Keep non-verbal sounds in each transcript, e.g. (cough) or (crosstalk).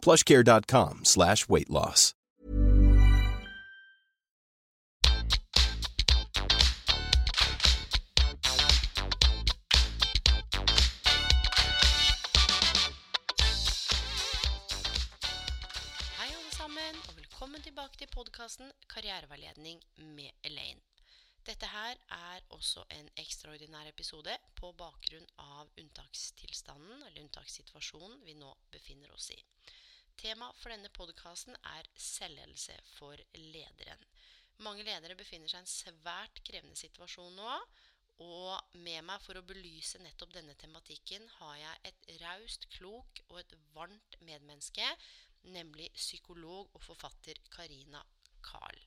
plushcare.com slash weight loss. Hei alle sammen, og velkommen tilbake til podkasten Karriereveiledning med Elaine. Dette her er også en ekstraordinær episode på bakgrunn av unntakstilstanden, eller unntakssituasjonen, vi nå befinner oss i. Tema for denne podkasten er selvledelse for lederen. Mange ledere befinner seg i en svært krevende situasjon nå. Og med meg for å belyse nettopp denne tematikken har jeg et raust, klok og et varmt medmenneske, nemlig psykolog og forfatter Karina Karl.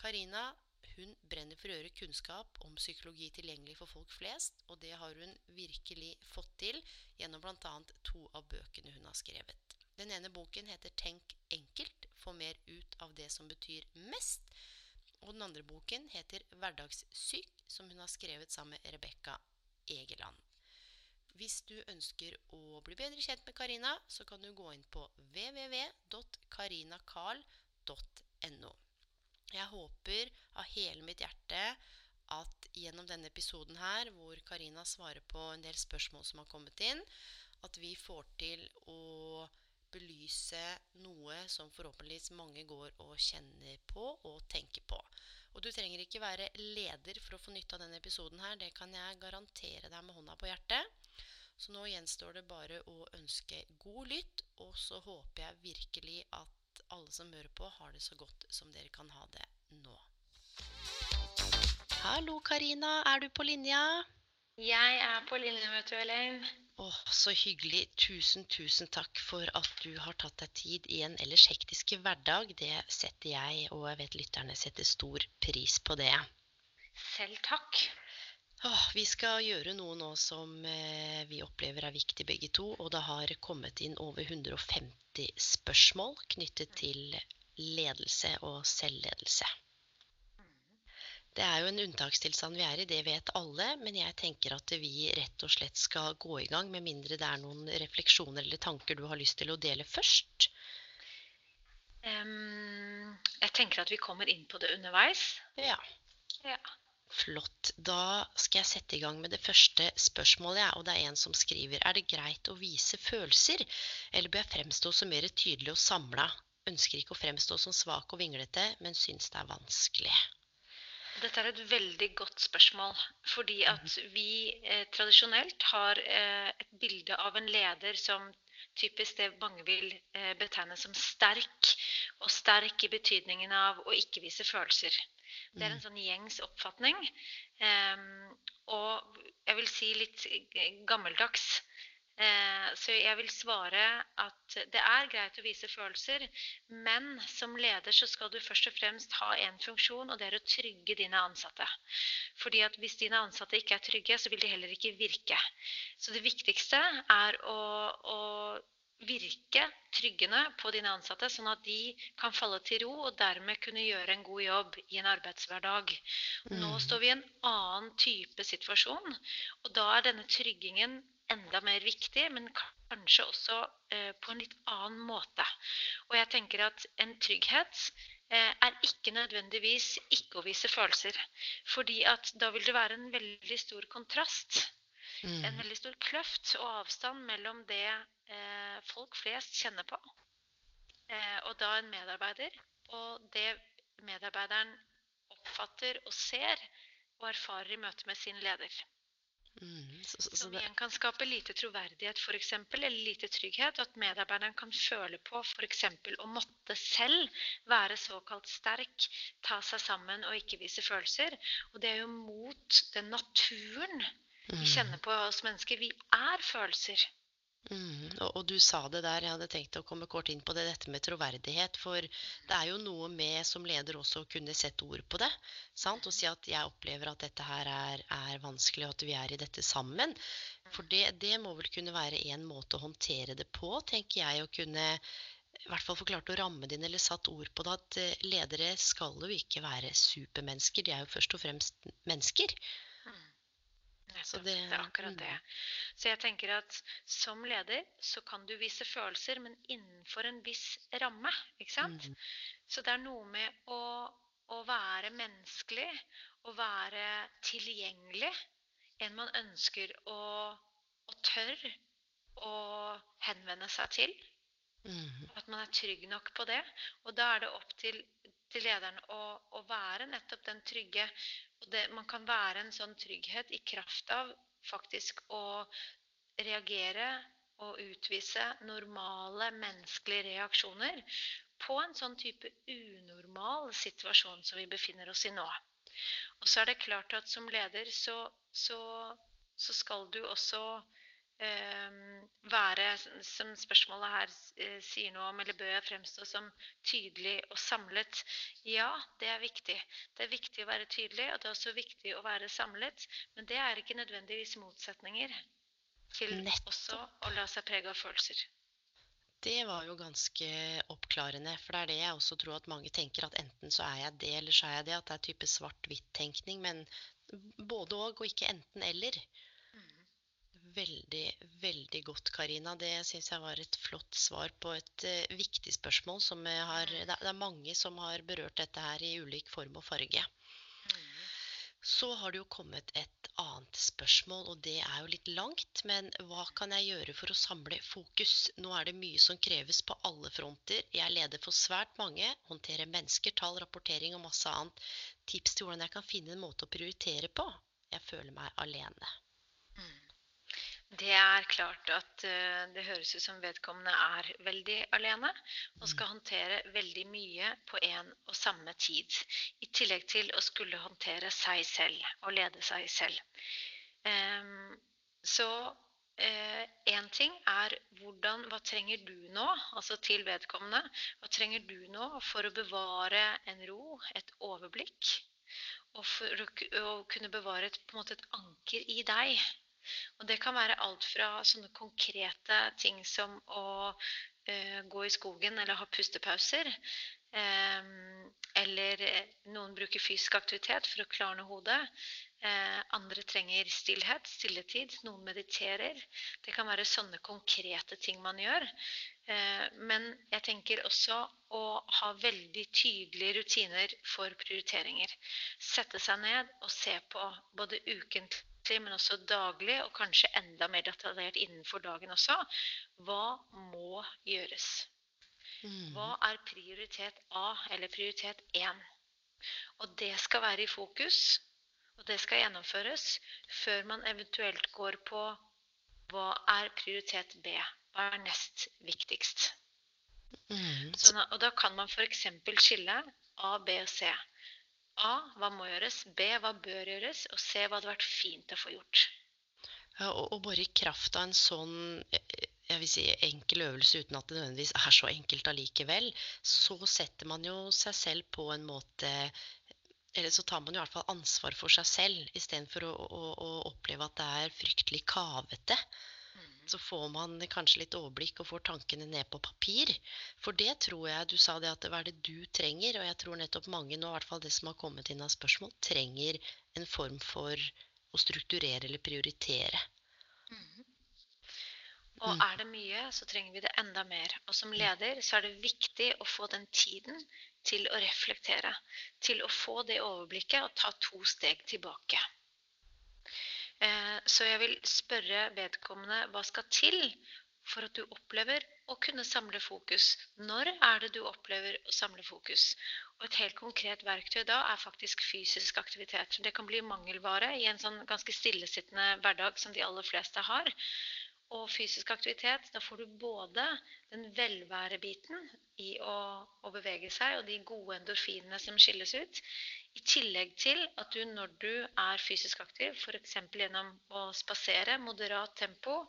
Karina hun brenner for å gjøre kunnskap om psykologi tilgjengelig for folk flest, og det har hun virkelig fått til gjennom bl.a. to av bøkene hun har skrevet. Den ene boken heter Tenk enkelt få mer ut av det som betyr mest. Og den andre boken heter Hverdagssyk, som hun har skrevet sammen med Rebekka Egeland. Hvis du ønsker å bli bedre kjent med Karina, så kan du gå inn på www.karinakarl.no. Jeg håper av hele mitt hjerte at gjennom denne episoden her, hvor Karina svarer på en del spørsmål som har kommet inn, at vi får til å belyse noe som forhåpentligvis mange går og kjenner på og tenker på. Og du trenger ikke være leder for å få nytte av denne episoden her, det kan jeg garantere deg med hånda på hjertet. Så nå gjenstår det bare å ønske god lytt, og så håper jeg virkelig at alle som hører på, har det så godt som dere kan ha det nå. Hallo, Karina. Er du på linja? Jeg er på linja, vet du, Elaine. Åh, så hyggelig. Tusen, tusen takk for at du har tatt deg tid i en ellers hektisk hverdag. Det setter jeg, og jeg vet lytterne setter stor pris på det. Selv takk. Åh, vi skal gjøre noe nå som eh, vi opplever er viktig begge to, og det har kommet inn over 150 spørsmål knyttet til ledelse og selvledelse. Det er jo en unntakstilstand vi er i, det vet alle, men jeg tenker at vi rett og slett skal gå i gang, med mindre det er noen refleksjoner eller tanker du har lyst til å dele først. Um, jeg tenker at vi kommer inn på det underveis. Ja, Ja. flott. Da skal jeg sette i gang med det første spørsmålet, ja, og det er en som skriver Er det greit å vise følelser, eller bør jeg fremstå som mer tydelig og samla? Ønsker ikke å fremstå som svak og vinglete, men syns det er vanskelig. Dette er et veldig godt spørsmål. Fordi at vi eh, tradisjonelt har eh, et bilde av en leder som typisk det mange vil eh, betegne som sterk. Og sterk i betydningen av å ikke vise følelser. Det er en sånn gjengs oppfatning. Em, og jeg vil si litt gammeldags. Eh, så jeg vil svare at det er greit å vise følelser, men som leder så skal du først og fremst ha en funksjon, og det er å trygge dine ansatte. Fordi at hvis dine ansatte ikke er trygge, så vil de heller ikke virke. Så det viktigste er å, å virke tryggende på dine ansatte, sånn at de kan falle til ro og dermed kunne gjøre en god jobb i en arbeidshverdag. Nå Mm. står vi i en annen type situasjon, og da er denne tryggingen enda mer viktig, men kanskje også eh, på en litt annen måte. Og jeg tenker at en trygghet eh, er ikke nødvendigvis ikke å vise følelser. Fordi at da vil det være en veldig stor kontrast en Mm. veldig stor kløft og avstand mellom det eh, folk flest kjenner på, eh, og da en medarbeider, og det medarbeideren oppfatter og ser og erfarer i møte med sin leder. Mm. Så, så, så Som igjen kan skape lite troverdighet for eksempel, eller lite trygghet, og at medarbeideren kan føle på f.eks. å måtte selv være såkalt sterk, ta seg sammen og ikke vise følelser. Og det er jo mot den naturen vi mm. kjenner på oss mennesker. Vi er følelser. Mm. Og, og, du sa det der, jeg hadde tenkt å komme kort inn på det, dette med troverdighet. For det er jo noe med som leder også å kunne sette ord på det. Sant? Og si at jeg opplever at dette her er, er vanskelig, og at vi er i dette sammen. For det, det må vel kunne være en måte å håndtere det på, tenker jeg. Å kunne i hvert fall forklart å ramme det inn eller satt ord på det. At eh, ledere skal jo ikke være supermennesker, de er jo først og fremst mennesker. Så det, det, er akkurat det. Så jeg tenker at som leder så kan du vise følelser, men innenfor en viss ramme. ikke sant? Mm. Så det er noe med å, å være menneskelig, å være tilgjengelig. En man ønsker å, å tørre å henvende seg til. Mm. At man er trygg nok på det. Og da er det opp til, til lederen å, å, være nettopp den trygge det, man kan være en sånn trygghet i kraft av faktisk å reagere og utvise normale menneskelige reaksjoner på en sånn type unormal situasjon som vi befinner oss i nå. Og så er det klart at som leder så, så, så skal du også være, som spørsmålet her eh, sier noe om, eller bør fremstå som tydelig og samlet? Ja, det er viktig. Det er viktig å være tydelig, og det er også viktig å være samlet. Men det er ikke nødvendigvis motsetninger til Nettopp. også å la seg prege av følelser. Det var jo ganske oppklarende. For det er det jeg også tror at mange tenker, at enten så er jeg det, eller så er jeg det. At det er type svart-hvitt-tenkning. Men både òg, og ikke enten-eller veldig, veldig godt, Karina. Det syns jeg var et flott svar på et uh, viktig spørsmål. Som har, det, er mange som har berørt dette her i ulik form og farge. Så har det jo kommet et annet spørsmål, og det er jo litt langt. Men hva kan jeg gjøre for å samle fokus? Nå er det mye som kreves på alle fronter. Jeg leder for svært mange, håndterer mennesker, tall, rapportering og masse annet. Tips til hvordan jeg kan finne en måte å prioritere på? Jeg føler meg alene. Det er klart at uh, det høres ut som vedkommende er veldig alene og skal håndtere veldig mye på en og samme tid. I tillegg til å skulle håndtere seg selv og lede seg selv. Um, så én uh, ting er hvordan, hva trenger du nå, altså til vedkommende. Hva trenger du nå for å bevare en ro, et overblikk? Og for å, kunne bevare et, et anker i deg og det kan være alt fra sånne konkrete ting som å uh, gå i skogen eller ha pustepauser. Um, eller noen bruker fysisk aktivitet for å klarne hodet. Uh, andre trenger stillhet, stilletid. Noen mediterer. Det kan være sånne konkrete ting man gjør. Men jeg tenker også å ha veldig tydelige rutiner for prioriteringer. Sette seg ned og se på både ukentlig men også daglig, og kanskje enda mer detaljert innenfor dagen også. Hva må gjøres? Mm. Hva er prioritet A eller prioritet 1? Og det skal være i fokus, og det skal gjennomføres før man eventuelt går på hva er prioritet B? Hva er nest viktigst? Mm. Sånn, og da kan man f.eks. skille A, B og C. A. Hva må gjøres? B. Hva bør gjøres? Og C. Hva hadde vært fint å få gjort. Ja, og, og, bare i kraft av en sånn jeg vil si, enkel øvelse, uten at det nødvendigvis er så enkelt allikevel, så setter man jo seg selv på en måte Eller så tar man jo i hvert fall ansvar for seg selv, istedenfor å, å, å oppleve at det er fryktelig kavete så får man kanskje litt overblikk og får tankene ned på papir. For det tror jeg Du sa det at hva er det du trenger? Og jeg tror nettopp mange nå, i hvert fall det som har kommet inn av spørsmål, trenger en form for å strukturere eller prioritere. Mm. Og mm. er det mye, så trenger vi det enda mer. Og som leder så er det viktig å få den tiden til å reflektere. Til å få det overblikket og ta to steg tilbake. Eh, så jeg vil spørre vedkommende hva skal til for at du opplever å kunne samle fokus. Når er det du opplever å samle fokus? Og et helt konkret verktøy da er faktisk fysisk aktivitet. Det kan bli mangelvare i en sånn ganske stillesittende hverdag som de aller fleste har. og fysisk aktivitet, da får du både den velværebiten i å, å, bevege seg og de gode endorfinene som skilles ut, i tillegg til at du når du er fysisk aktiv, f.eks. gjennom å spasere, moderat tempo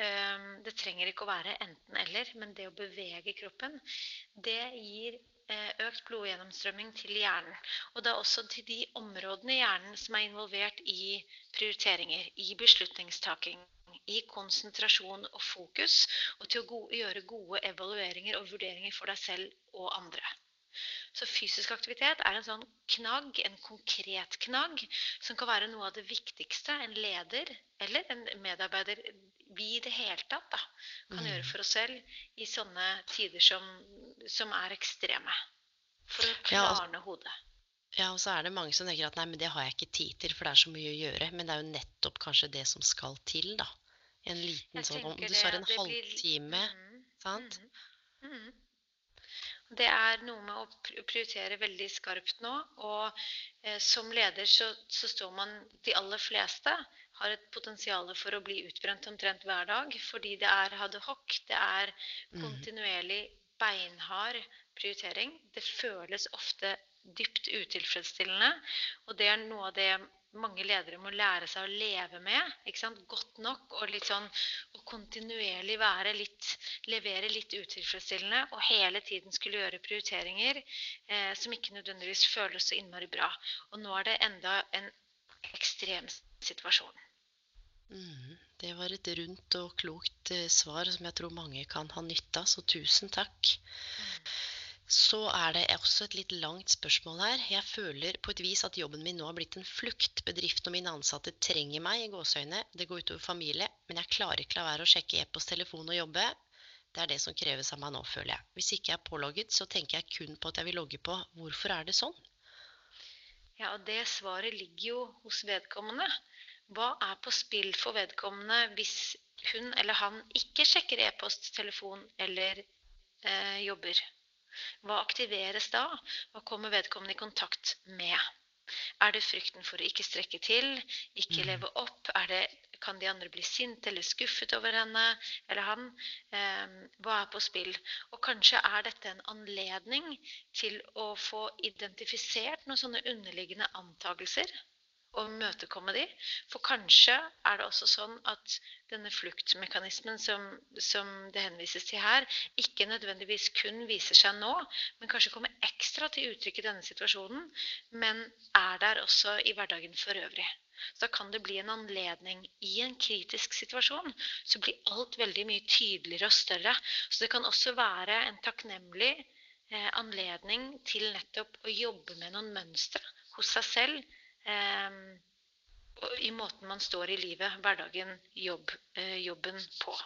ehm, Det trenger ikke å være enten-eller, men det å bevege kroppen, det gir Eh, økt blodgjennomstrømming til hjernen. Og da også til de områdene i hjernen som er involvert i prioriteringer, i beslutningstaking, i konsentrasjon og fokus, og til å gjøre gode evalueringer og vurderinger for deg selv og andre. Så fysisk aktivitet er en sånn knagg, en konkret knagg, som kan være noe av det viktigste en leder eller en medarbeider vi i det hele tatt da, kan mm. gjøre for oss selv i sånne tider som, som er ekstreme. For å klarne ja, hodet. Ja, og så er det mange som tenker at nei, men det har jeg ikke tid til, for det er så mye å gjøre. Men det er jo nettopp kanskje det som skal til, da. En liten sånn Om du svarer en halvtime, mm, sant? Mm, mm. Det er noe med å prioritere veldig skarpt nå. Og eh, som leder så, så, står man De aller fleste har et potensial for å bli utbrent omtrent hver dag. Fordi det er hadde hoc, det er mhm. kontinuerlig beinhard prioritering. Det føles ofte dypt utilfredsstillende. Og det er noe av det mange ledere må lære seg å leve med. ikke sant? Godt nok og litt sånn å kontinuerlig være litt Levere litt utilfredsstillende og hele tiden skulle gjøre prioriteringer eh, som ikke nødvendigvis føles så innmari bra. Og nå er det enda en ekstrem situasjon. Mm, det var et rundt og klokt eh, svar som jeg tror mange kan ha nytte av, så tusen takk. Mm. Så er det også et litt langt spørsmål her. Jeg føler på et vis at jobben min nå har blitt en flukt. Bedriften og mine ansatte trenger meg i gåseøyne. Det går utover familie, men jeg klarer ikke la være å sjekke e-post, telefon og jobbe. Det er det som kreves av meg nå, føler jeg. Hvis ikke jeg er pålogget, så tenker jeg kun på at jeg vil logge på. Hvorfor er det sånn? Ja, og det svaret ligger jo hos vedkommende. Hva er på spill for vedkommende hvis hun eller han ikke sjekker e-post, telefon eller eh, jobber? Hva aktiveres da? Hva kommer vedkommende i kontakt med? Er det frykten for å ikke strekke til, ikke mm. leve opp? Det, kan de andre bli sinte eller skuffet over henne eller han? Eh, hva er på spill? Og kanskje er dette en anledning til å få identifisert noen sånne underliggende antagelser å imøtekomme de. For kanskje er det også sånn at denne fluktmekanismen som, som, det henvises til her, ikke nødvendigvis kun viser seg nå, men kanskje kommer ekstra til uttrykk i denne situasjonen, men er der også i hverdagen for øvrig. Så da kan det bli en anledning i en kritisk situasjon. Så blir alt veldig mye tydeligere og større. Så det kan også være en takknemlig eh, anledning til nettopp å jobbe med noen mønstre hos seg selv i måten man står i livet, hverdagen, jobb, eh, jobben på.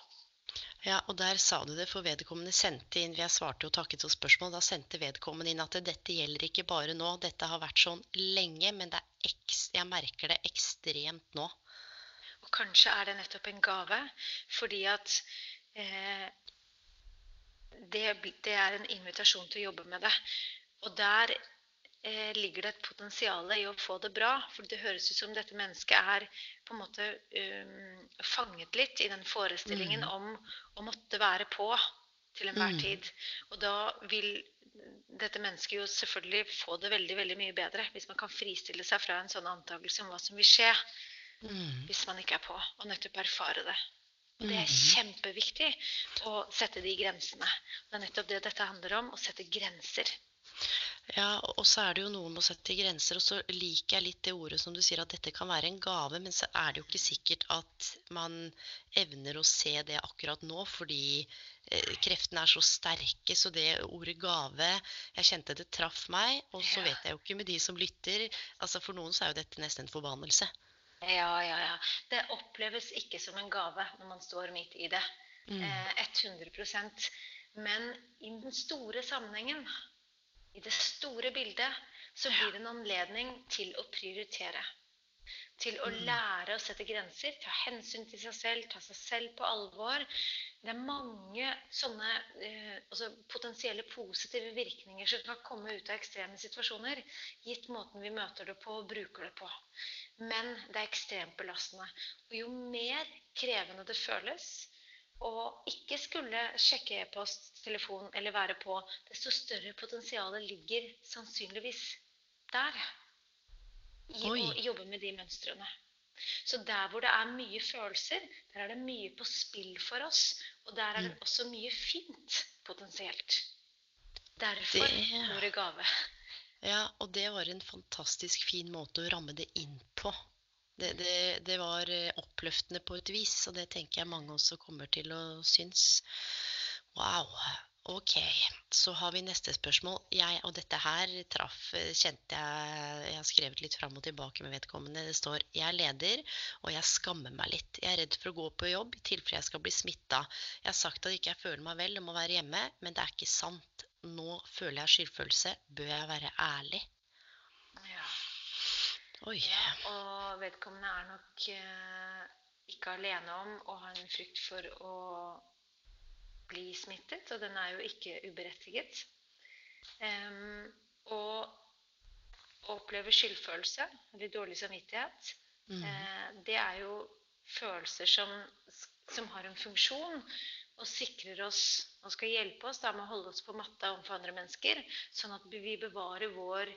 Ja, og der sa du det, for vedkommende sendte inn Jeg svarte jo takket for spørsmål. Da sendte vedkommende inn at dette gjelder ikke bare nå. Dette har vært sånn lenge, men jeg merker det ekstremt nå. Og kanskje er det nettopp en gave, fordi at eh, det, det, er en invitasjon til å jobbe med det. Og der eh, ligger det et potensial i å få det bra. For det høres ut som dette mennesket er på en måte um, fanget litt i den forestillingen mm. om å måtte være på til enhver mm. tid. Og da vil dette mennesket jo selvfølgelig få det veldig veldig mye bedre hvis man kan fristille seg fra en sånn antakelse om hva som vil skje mm. hvis man ikke er på, og nettopp erfare det. Og det er mm. kjempeviktig å sette de grensene. Det er nettopp det dette handler om, å sette grenser. Ja, og så er det jo noe med å sette grenser. Og så liker jeg litt det ordet som du sier, at dette kan være en gave. Men så er det jo ikke sikkert at man evner å se det akkurat nå, fordi eh, kreftene er så sterke. Så det ordet gave Jeg kjente det traff meg. Og så vet jeg jo ikke med de som lytter. altså For noen så er jo dette nesten en forbannelse. Ja, ja, ja. Det oppleves ikke som en gave når man står midt i det. Mm. Eh, 100 Men i den store sammenhengen i det store bildet så blir det en anledning til å prioritere. Til å mm. lære å sette grenser, ta hensyn til seg selv, ta seg selv på alvor. Det er mange sånne eh, altså potensielle positive virkninger som kan komme ut av ekstreme situasjoner, gitt måten vi møter det på og bruker det på. Men det er ekstremt belastende. Og jo mer krevende det føles, og ikke skulle sjekke e-post, telefon eller være på, desto større potensialet ligger sannsynligvis der. I Oi. å jobbe med de mønstrene. Så der hvor det er mye følelser, der er det mye på spill for oss. Og der er det Mm. også mye fint potensielt. Derfor Det- ordet gave. Ja, og det var en fantastisk fin måte å ramme det inn på. Det, det, det var eh, oppløftende på et vis, og det tenker jeg mange også kommer til å synes. Wow. Ok, så har vi neste spørsmål. Jeg, og dette her traff, eh, kjente jeg Jeg har skrevet litt fram og tilbake med vedkommende. Det står 'Jeg er leder, og jeg skammer meg litt. Jeg er redd for å gå på jobb i tilfelle jeg skal bli smitta. Jeg har sagt at ikke jeg føler meg vel og må være hjemme, men det er ikke sant. Nå føler jeg skyldfølelse. Bør jeg være ærlig? Ja. Og vedkommende er nok eh, ikke alene om å ha en frykt for å bli smittet, og den er jo ikke uberettiget. Um, og oppleve skyldfølelse, eller dårlig samvittighet, Mm. eh, det er jo følelser som, som har en funksjon og sikrer oss og skal hjelpe oss da med å holde oss på matta overfor andre mennesker, sånn at vi bevarer vår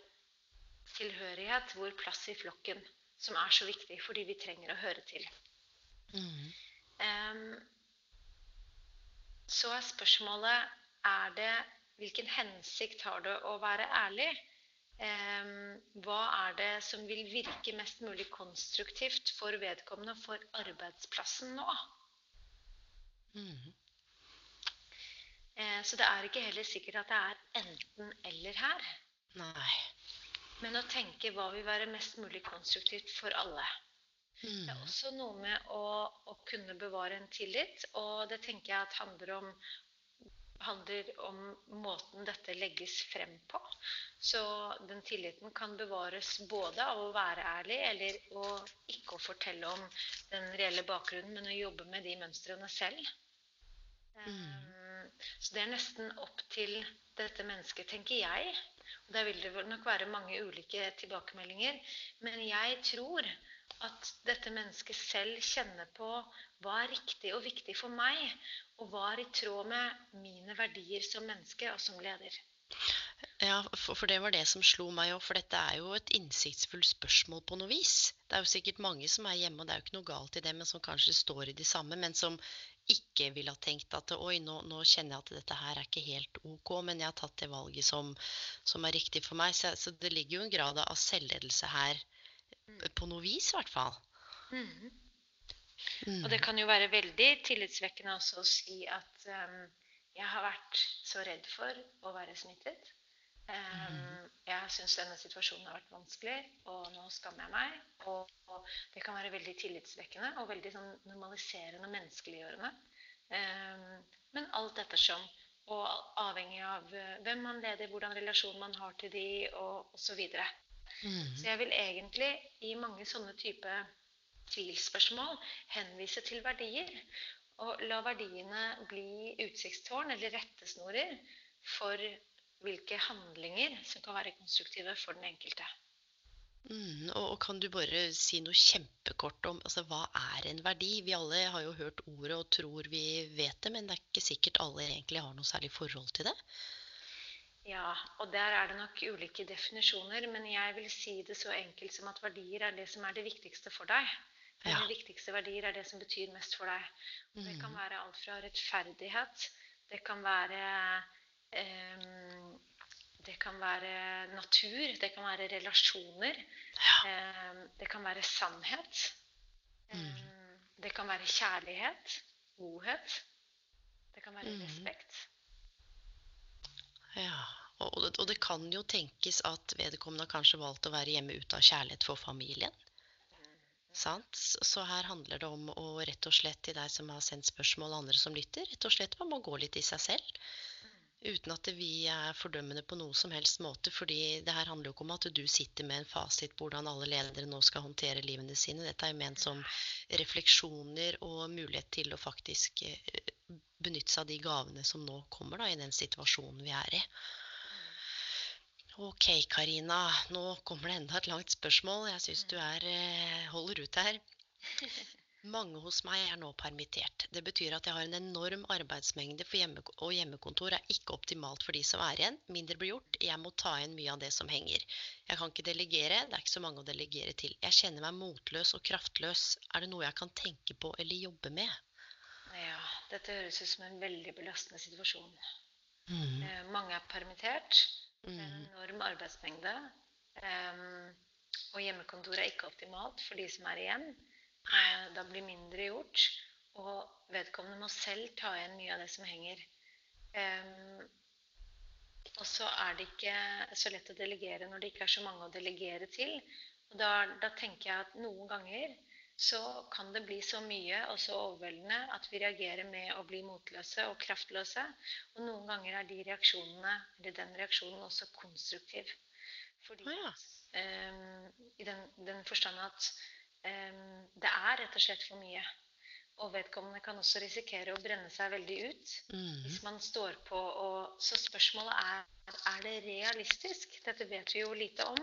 tilhørighet, vår plass i flokken, som er så viktig fordi vi trenger å høre til. Mm. Um, så er spørsmålet er det hvilken hensikt har det å være ærlig? Um, hva er det som vil virke mest mulig konstruktivt for vedkommende for arbeidsplassen nå? Mm. Eh, så det er ikke heller sikkert at det er enten-eller her. Nei. Men å tenke hva vil være mest mulig konstruktivt for alle. Det er Mm. også noe med å, å kunne bevare en tillit, og det tenker jeg at handler om, handler om måten dette legges frem på. Så den tilliten kan bevares både av å være ærlig, eller å ikke å fortelle om den reelle bakgrunnen, men å jobbe med de mønstrene selv. Um, Så det er nesten opp til dette mennesket, tenker jeg. Og der vil det nok være mange ulike tilbakemeldinger. Men jeg tror at dette mennesket selv kjenner på hva er riktig og viktig for meg, og hva er i tråd med mine verdier som menneske og som leder. Ja, for, det var det som slo meg òg, for dette er jo et innsiktsfullt spørsmål på noe vis. Det er jo sikkert mange som er hjemme, og det er jo ikke noe galt i det, men som kanskje står i de samme, men som ikke ville ha tenkt at oi, nå, nå kjenner jeg at dette her er ikke helt ok, men jeg har tatt det valget som, som er riktig for meg. Så, så det ligger jo en grad av selvledelse her, på noe vis i hvert fall. Mm. Mm. Og det kan jo være veldig tillitsvekkende også å si at um, jeg har vært så redd for å være smittet. Um, jeg syns denne situasjonen har vært vanskelig, og nå skammer jeg meg. Og, og det kan være veldig tillitsvekkende og veldig sånn normaliserende og menneskeliggjørende. Um, men alt ettersom. Og avhengig av uh, hvem man leder, hvordan relasjon man har til de, og osv. Mm. Så jeg vil egentlig i mange sånne type tvilsspørsmål henvise til verdier. Og la verdiene bli utsiktstårn eller rettesnorer for hvilke handlinger som kan være konstruktive for den enkelte. Mm, og, og kan du bare si noe kjempekort om altså, hva er en verdi? Vi alle har jo hørt ordet og tror vi vet det, men det er ikke sikkert alle egentlig har noe særlig forhold til det. Ja, og der er det nok ulike definisjoner, men jeg vil si det så enkelt som at verdier er det som er det viktigste for deg. Ja. viktigste verdier er det som betyr mest for deg. Og det kan Mm. være alt fra rettferdighet, det kan være Det kan være natur, det kan være relasjoner, Ja. em, det kan være sannhet. Mm. em, Det kan være kjærlighet, godhet. Det kan være Mm. respekt. Ja, og, og det- kan jo tenkes at vedkommende har kanskje valgt å være hjemme ut av kjærlighet for familien. Sant? Så her handler det om å rett og slett til deg som har sendt spørsmål, og andre som lytter, rett og slett om å gå litt i seg selv. Uten at vi er fordømmende på noe som helst måte, fordi det her handler jo ikke om at du sitter med en fasit på hvordan alle ledere nå skal håndtere livene sine. Dette er jo ment som refleksjoner og mulighet til å faktisk eh, benytte seg av de gavene som nå kommer da, i den situasjonen vi er i. Ok, Karina. Nå kommer det enda et langt spørsmål. Jeg syns du er, eh, holder ut her. (laughs) Mange hos meg er nå permittert. Det betyr at jeg har en enorm arbeidsmengde for hjemme og hjemmekontor er ikke optimalt for de som er igjen. Mindre blir gjort. Jeg må ta inn mye av det som henger. Jeg kan ikke delegere. Det er ikke så mange å delegere til. Jeg kjenner meg motløs og kraftløs. Er det noe jeg kan tenke på eller jobbe med? Ja, dette høres ut som en veldig belastende situasjon. Mm. Eh, mange er permittert. Det er en Mm. enorm arbeidsmengde. Em, og hjemmekontoret er ikke optimalt for de som er igjen. Da blir mindre gjort. Og vedkommende må selv ta igjen mye av det som henger. Um, og så er det ikke så lett å delegere når det ikke er så mange å delegere til. Og da, da tenker jeg at noen ganger så kan det bli så mye og så overveldende at vi reagerer med å bli motløse og kraftløse. Og noen ganger er de reaksjonene, eller den reaksjonen også konstruktiv. Fordi Å ja. um, I den, den forstand at det er rett og slett for mye. Og vedkommende kan også risikere å brenne seg veldig ut Mm. hvis man står på. Og, så spørsmålet er er det realistisk. Dette vet vi jo lite om.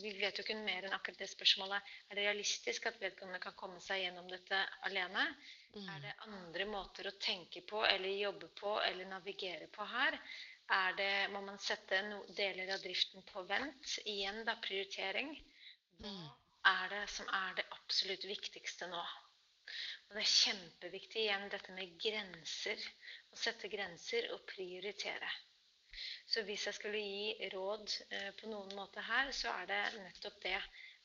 Vi vet jo ikke mer enn akkurat det spørsmålet. Er det realistisk at vedkommende kan komme seg gjennom dette alene? Mm. Er det andre måter å tenke på eller jobbe på eller navigere på her? Er det, må man sette no, deler av driften på vent? Igjen da prioritering. Hva Mm. Er det som er det absolutt viktigste nå? Og det er kjempeviktig igjen dette med grenser. Å sette grenser og prioritere. Så hvis jeg skulle gi råd eh, på noen måte her, så er det nettopp det.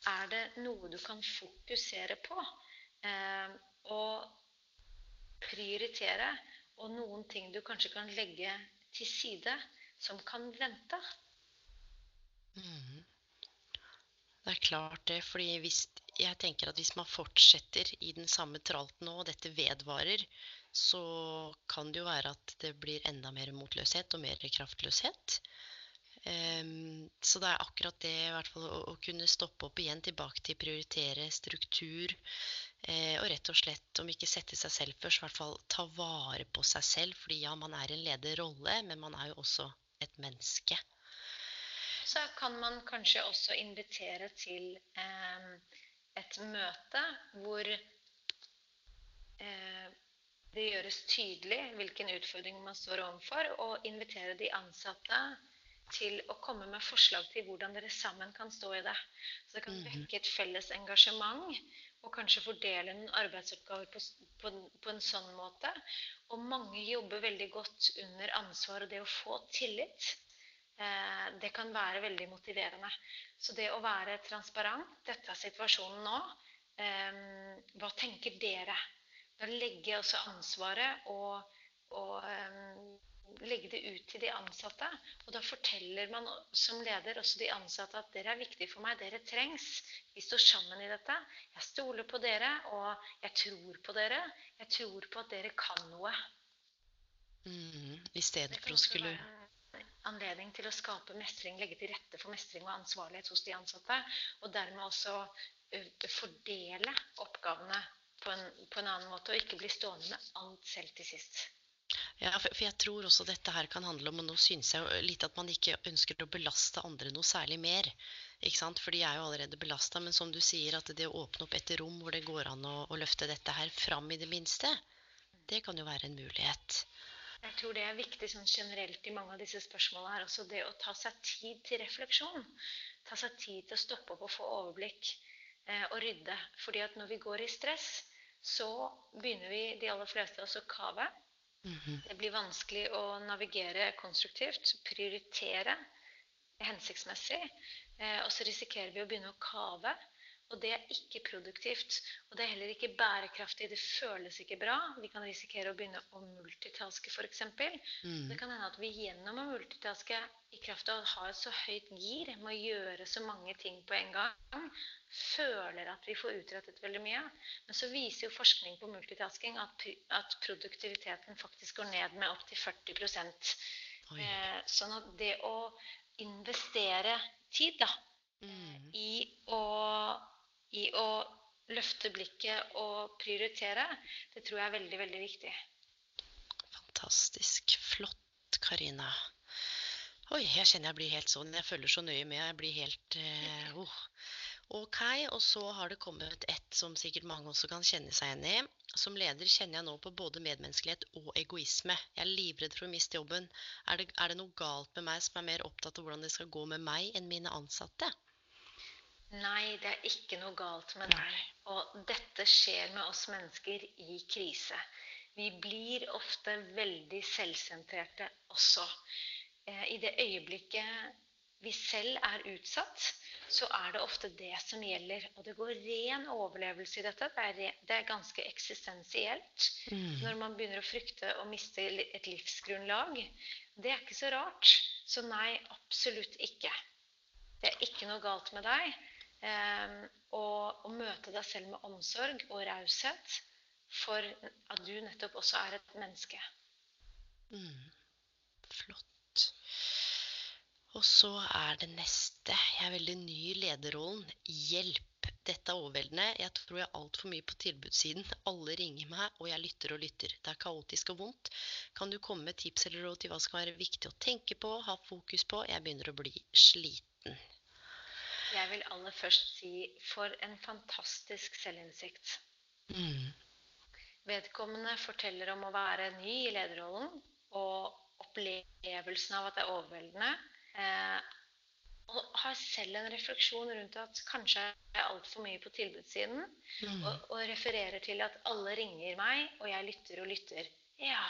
Er det noe du kan fokusere på eh, og prioritere, og noen ting du kanskje kan legge til side, som kan vente? Mhm. Det er klart det, fordi hvis, jeg tenker at hvis man fortsetter i den samme tralten nå, og dette vedvarer, så kan det jo være at det blir enda mer motløshet og mer kraftløshet. Um, så det er akkurat det, fall å, å kunne stoppe opp igjen, tilbake til prioritere struktur, eh, og rett og slett, om ikke sette seg selv først, i hvert fall ta vare på seg selv, fordi ja, man er en lederrolle, men man er jo også et menneske. Så kan man kanskje også invitere til eh, et møte hvor eh, det gjøres tydelig hvilken utfordring man står overfor, og invitere de ansatte til å komme med forslag til hvordan dere sammen kan stå i det. Så det kan Mhm. vekke et felles engasjement, og kanskje fordele noen arbeidsoppgaver på, på, på en sånn måte. Og mange jobber veldig godt under ansvar, og det å få tillit det kan være veldig motiverende. Så det å være transparent Dette er situasjonen nå. Eh, hva tenker dere? Da legger jeg også ansvaret og, og eh, legge det ut til de ansatte. Og da forteller man som leder også de ansatte at dere er viktige for meg, dere trengs. Vi står sammen i dette. Jeg stoler på dere, og jeg tror på dere. Jeg tror på at dere kan noe. Mm, I stedet for å skulle være anledning til å skape mestring, legge til rette for mestring og ansvarlighet hos de ansatte. Og dermed også fordele oppgavene på en, på en annen måte, og ikke bli stående med alt selv til sist. Ja, for, jeg tror også dette her kan handle om, og nå synes jeg litt at man ikke ønsker å belaste andre noe særlig mer. Ikke sant? For de er jo allerede belasta. Men som du sier, at det å åpne opp et rom hvor det går an å, å løfte dette her fram i det minste, det kan jo være en mulighet. Jeg tror det er viktig sånn generelt i mange av disse spørsmålene her, også det å ta seg tid til refleksjon. Ta seg tid til å stoppe opp og få overblikk eh, og rydde. Fordi at når vi går i stress, så begynner vi, de aller fleste, også å kave. Mhm. Det blir vanskelig å navigere konstruktivt, prioritere hensiktsmessig. Eh, og så risikerer vi å begynne å kave. Og det er ikke produktivt. Og det er heller ikke bærekraftig. Det føles ikke bra. Vi kan risikere å begynne å multitaske, f.eks. Mm. Det kan hende at vi gjennom å multitaske i kraft av å ha et så høyt gir med å gjøre så mange ting på en gang, føler at vi får utrettet veldig mye. Men så viser jo forskning på multitasking at, at produktiviteten faktisk går ned med opptil 40 Oi. eh, Sånn at det å investere tid da, Mm. i å, i å løfte blikket og prioritere, det tror jeg er veldig, veldig viktig. Fantastisk. Flott, Karina. Oi, jeg kjenner jeg blir helt sånn. Jeg følger så nøye med. Jeg blir helt uh, oh. Ok, og så har det kommet et som sikkert mange også kan kjenne seg igjen i. Som leder kjenner jeg nå på både medmenneskelighet og egoisme. Jeg er livredd for å miste jobben. Er det, er det noe galt med meg som er mer opptatt av hvordan det skal gå med meg enn mine ansatte? Nei, det er ikke noe galt med deg. Og dette skjer med oss mennesker i krise. Vi blir ofte veldig selvsentrerte også. Eh, I det øyeblikket vi selv er utsatt, så er det ofte det som gjelder. Og det går ren overlevelse i dette. Det er, det er ganske eksistensielt. Mm. Når man begynner å frykte å miste et livsgrunnlag. Det er ikke så rart. Så nei, absolutt ikke. Det er ikke noe galt med deg. Um, og å møte deg selv med omsorg og raushet for at du nettopp også er et menneske. Mm. Flott. Og så er det neste. Jeg er veldig ny i lederrollen. Hjelp! Dette er overveldende. Jeg tror jeg er altfor mye på tilbudssiden. Alle ringer meg, og jeg lytter og lytter. Det er kaotisk og vondt. Kan du komme med tips eller råd til hva som kan være viktig å tenke på, ha fokus på? Jeg begynner å bli sliten. Jeg vil aller først si for en fantastisk selvinnsikt. Mm. Vedkommende forteller om å være ny i lederrollen og opplevelsen av at det er overveldende. Eh, og har selv en refleksjon rundt at kanskje er jeg altfor mye på tilbudssiden. Mm. Og, og, refererer til at alle ringer meg, og jeg lytter og lytter. Ja.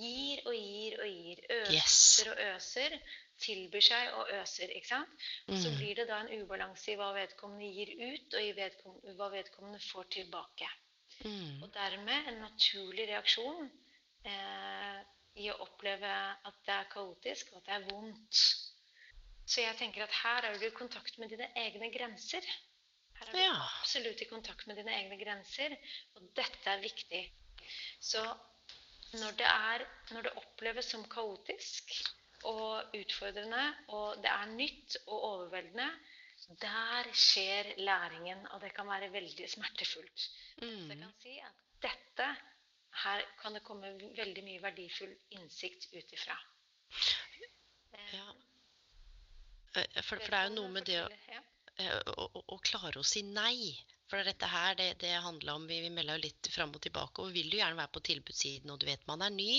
Gir og gir og gir. Øser yes. og øser. Tilbyr seg og øser. ikke sant? Og så mm. blir det da en ubalanse i hva vedkommende gir ut, og i vedkommende, hva vedkommende får tilbake. Mm. Og dermed en naturlig reaksjon eh, i å oppleve at det er kaotisk, og at det er vondt. Så jeg tenker at her er du i kontakt med dine egne grenser. Her er du ja. absolutt i kontakt med dine egne grenser, og dette er viktig. Så når det, er, når det oppleves som kaotisk og utfordrende, og det er nytt og overveldende, der skjer læringen, og det kan være veldig smertefullt. Mm. Så jeg kan si at dette her kan det komme veldig mye verdifull innsikt ut ifra. Ja. Eh, for, for, det er jo noe med det eh, å, å, å klare å si nei. For dette her, det, det handla om Vi, vi melda jo litt fram og tilbake, og vi vil jo gjerne være på tilbudssiden, og du vet man er ny.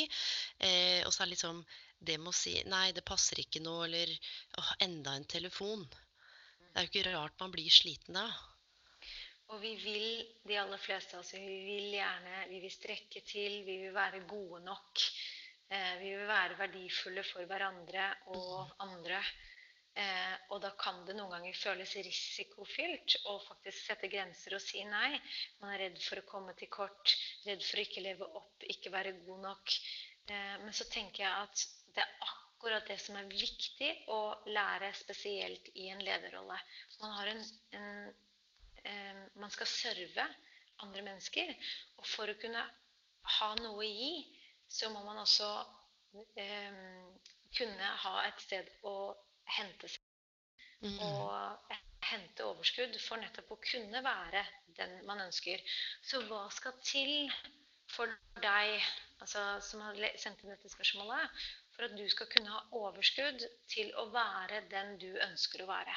Eh, og så er det liksom det med å si Nei, det passer ikke nå, eller åh, enda en telefon. Det er jo ikke rart man blir sliten da. Og vi vil, de aller fleste av oss, vi vil gjerne Vi vil strekke til, vi vil være gode nok. Eh, vi vil være verdifulle for hverandre og andre. Eh, og da kan det noen ganger føles risikofylt å faktisk sette grenser og si nei. Man er redd for å komme til kort, redd for å ikke leve opp, ikke være god nok. Eh, men så tenker jeg at det er akkurat det som er viktig å lære spesielt i en lederrolle. Man, en, en, eh, man skal serve andre mennesker. Og for å kunne ha noe å gi, så må man også eh, kunne ha et sted å hente seg mm. og hente overskudd for nettopp å kunne være den man ønsker. Så hva skal til for deg, altså, som har sendt inn dette spørsmålet, for at du skal kunne ha overskudd til å være den du ønsker å være?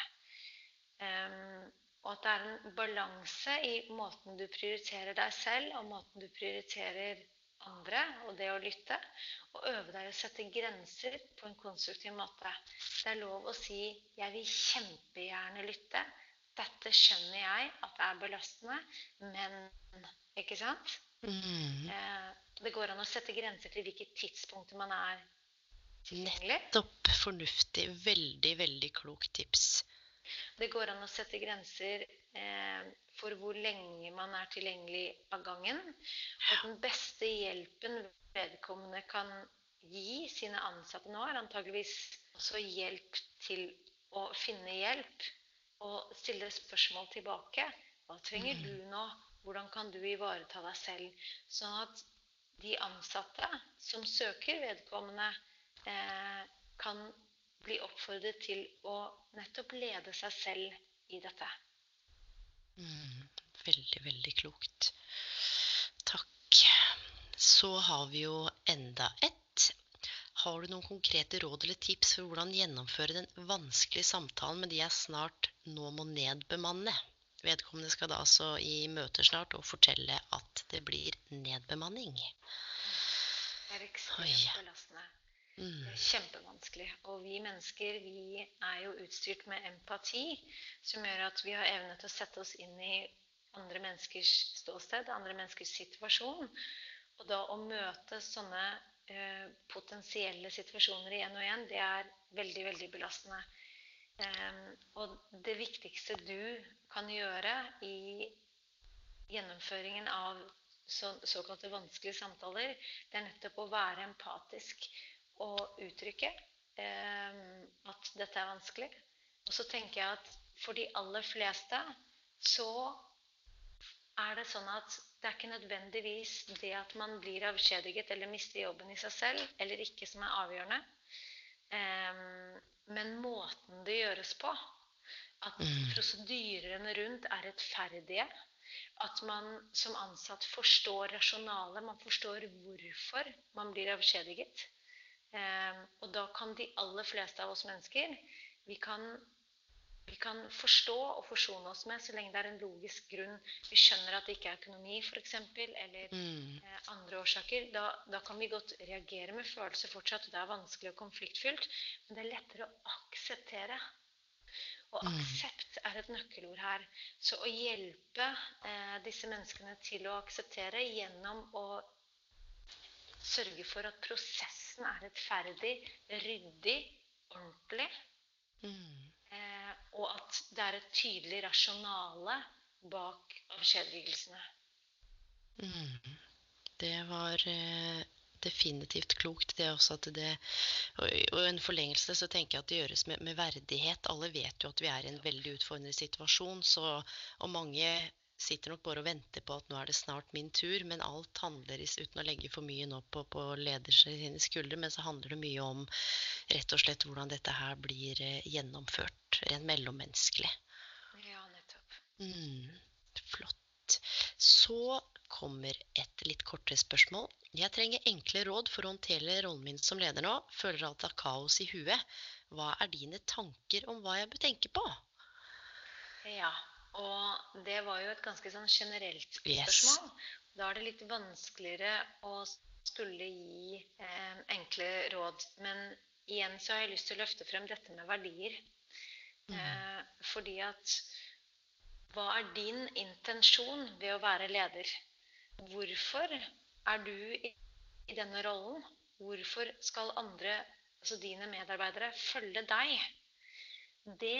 Um, og at det er en balanse i måten du prioriterer deg selv, og måten du prioriterer andre og det å lytte. Og øve deg å sette grenser på en konstruktiv måte. Det er lov å si 'Jeg vil kjempegjerne lytte'. Dette skjønner jeg at det er belastende, men Ikke sant? Mm. Eh, det går an å sette grenser til hvilke tidspunkter man er tilgjengelig. Nettopp. Fornuftig. Veldig, veldig klokt tips. Det går an å sette grenser eh, for hvor lenge man er tilgjengelig av gangen. Og den beste hjelpen vedkommende kan gi sine ansatte nå, er antageligvis også hjelp til å finne hjelp og stille spørsmål tilbake. Hva trenger du mm. nå? Hvordan kan du ivareta deg selv? Sånn at de ansatte som søker vedkommende, eh, kan bli oppfordret til å nettopp lede seg selv i dette. Mm, veldig, veldig klokt. Takk. Så har vi jo enda ett. har du noen konkrete råd eller tips for hvordan gjennomføre den vanskelige samtalen med de jeg snart nå må nedbemanne? Vedkommende skal da altså i møte snart og fortelle at det blir nedbemanning. Det er ekstremt belastende. Mm. Kjempevanskelig. Og vi mennesker vi er jo utstyrt med empati, som gjør at vi har evne til å sette oss inn i andre menneskers ståsted, andre menneskers situasjon. Og da å møte sånne eh, potensielle situasjoner igjen og igjen, det er veldig, veldig belastende. Um, og det viktigste du kan gjøre i gjennomføringen av så, såkalte vanskelige samtaler, det er nettopp å være empatisk og uttrykke um, at dette er vanskelig. Og så tenker jeg at for de aller fleste så er det sånn at det er ikke nødvendigvis det at man blir avskjediget eller mister jobben i seg selv eller ikke, som er avgjørende. Um, men måten det gjøres på. At mm. prosedyrene rundt er rettferdige. At man som ansatt forstår rasjonalet. Man forstår hvorfor man blir avskjediget. Um, og da kan de aller fleste av oss mennesker vi kan vi kan forstå og forsone oss med så lenge det er en logisk grunn. Vi skjønner at det ikke er økonomi, f.eks., eller mm. eh, andre årsaker. Da, da, kan vi godt reagere med følelser fortsatt. Det er vanskelig og konfliktfylt, men det er lettere å akseptere. Og mm. aksept er et nøkkelord her. Så å hjelpe eh, disse menneskene til å akseptere gjennom å sørge for at prosessen er rettferdig, ryddig, ordentlig. Mm og at det er et tydelig rasjonale bak avskjedigelsene. Mm. Det var eh, definitivt klokt, det også at det Og i en forlengelse så tenker jeg at det gjøres med, med, verdighet. Alle vet jo at vi er i en veldig utfordrende situasjon, så og mange sitter nok bare og venter på at nå er det snart min tur, men alt handler uten å legge for mye nå på, på leders sine skuldre, men så handler det mye om rett og slett hvordan dette her blir eh, gjennomført rent mellommenneskelig. Ja, nettopp. Mm, flott. Så kommer et litt kortere spørsmål. Jeg trenger enkle råd for å håndtere rollen min som leder nå. Føler at det er kaos i huet. Hva er dine tanker om hva jeg bør tenke på? Ja, og det var jo et ganske sånn generelt spørsmål. Yes. Da er det litt vanskeligere å skulle gi eh, enkle råd. Men igjen så har jeg lyst til å løfte frem dette med verdier. Mm. Eh, fordi at hva er din intensjon ved å være leder? Hvorfor er du i, i denne rollen? Hvorfor skal andre, altså dine medarbeidere, følge deg? Det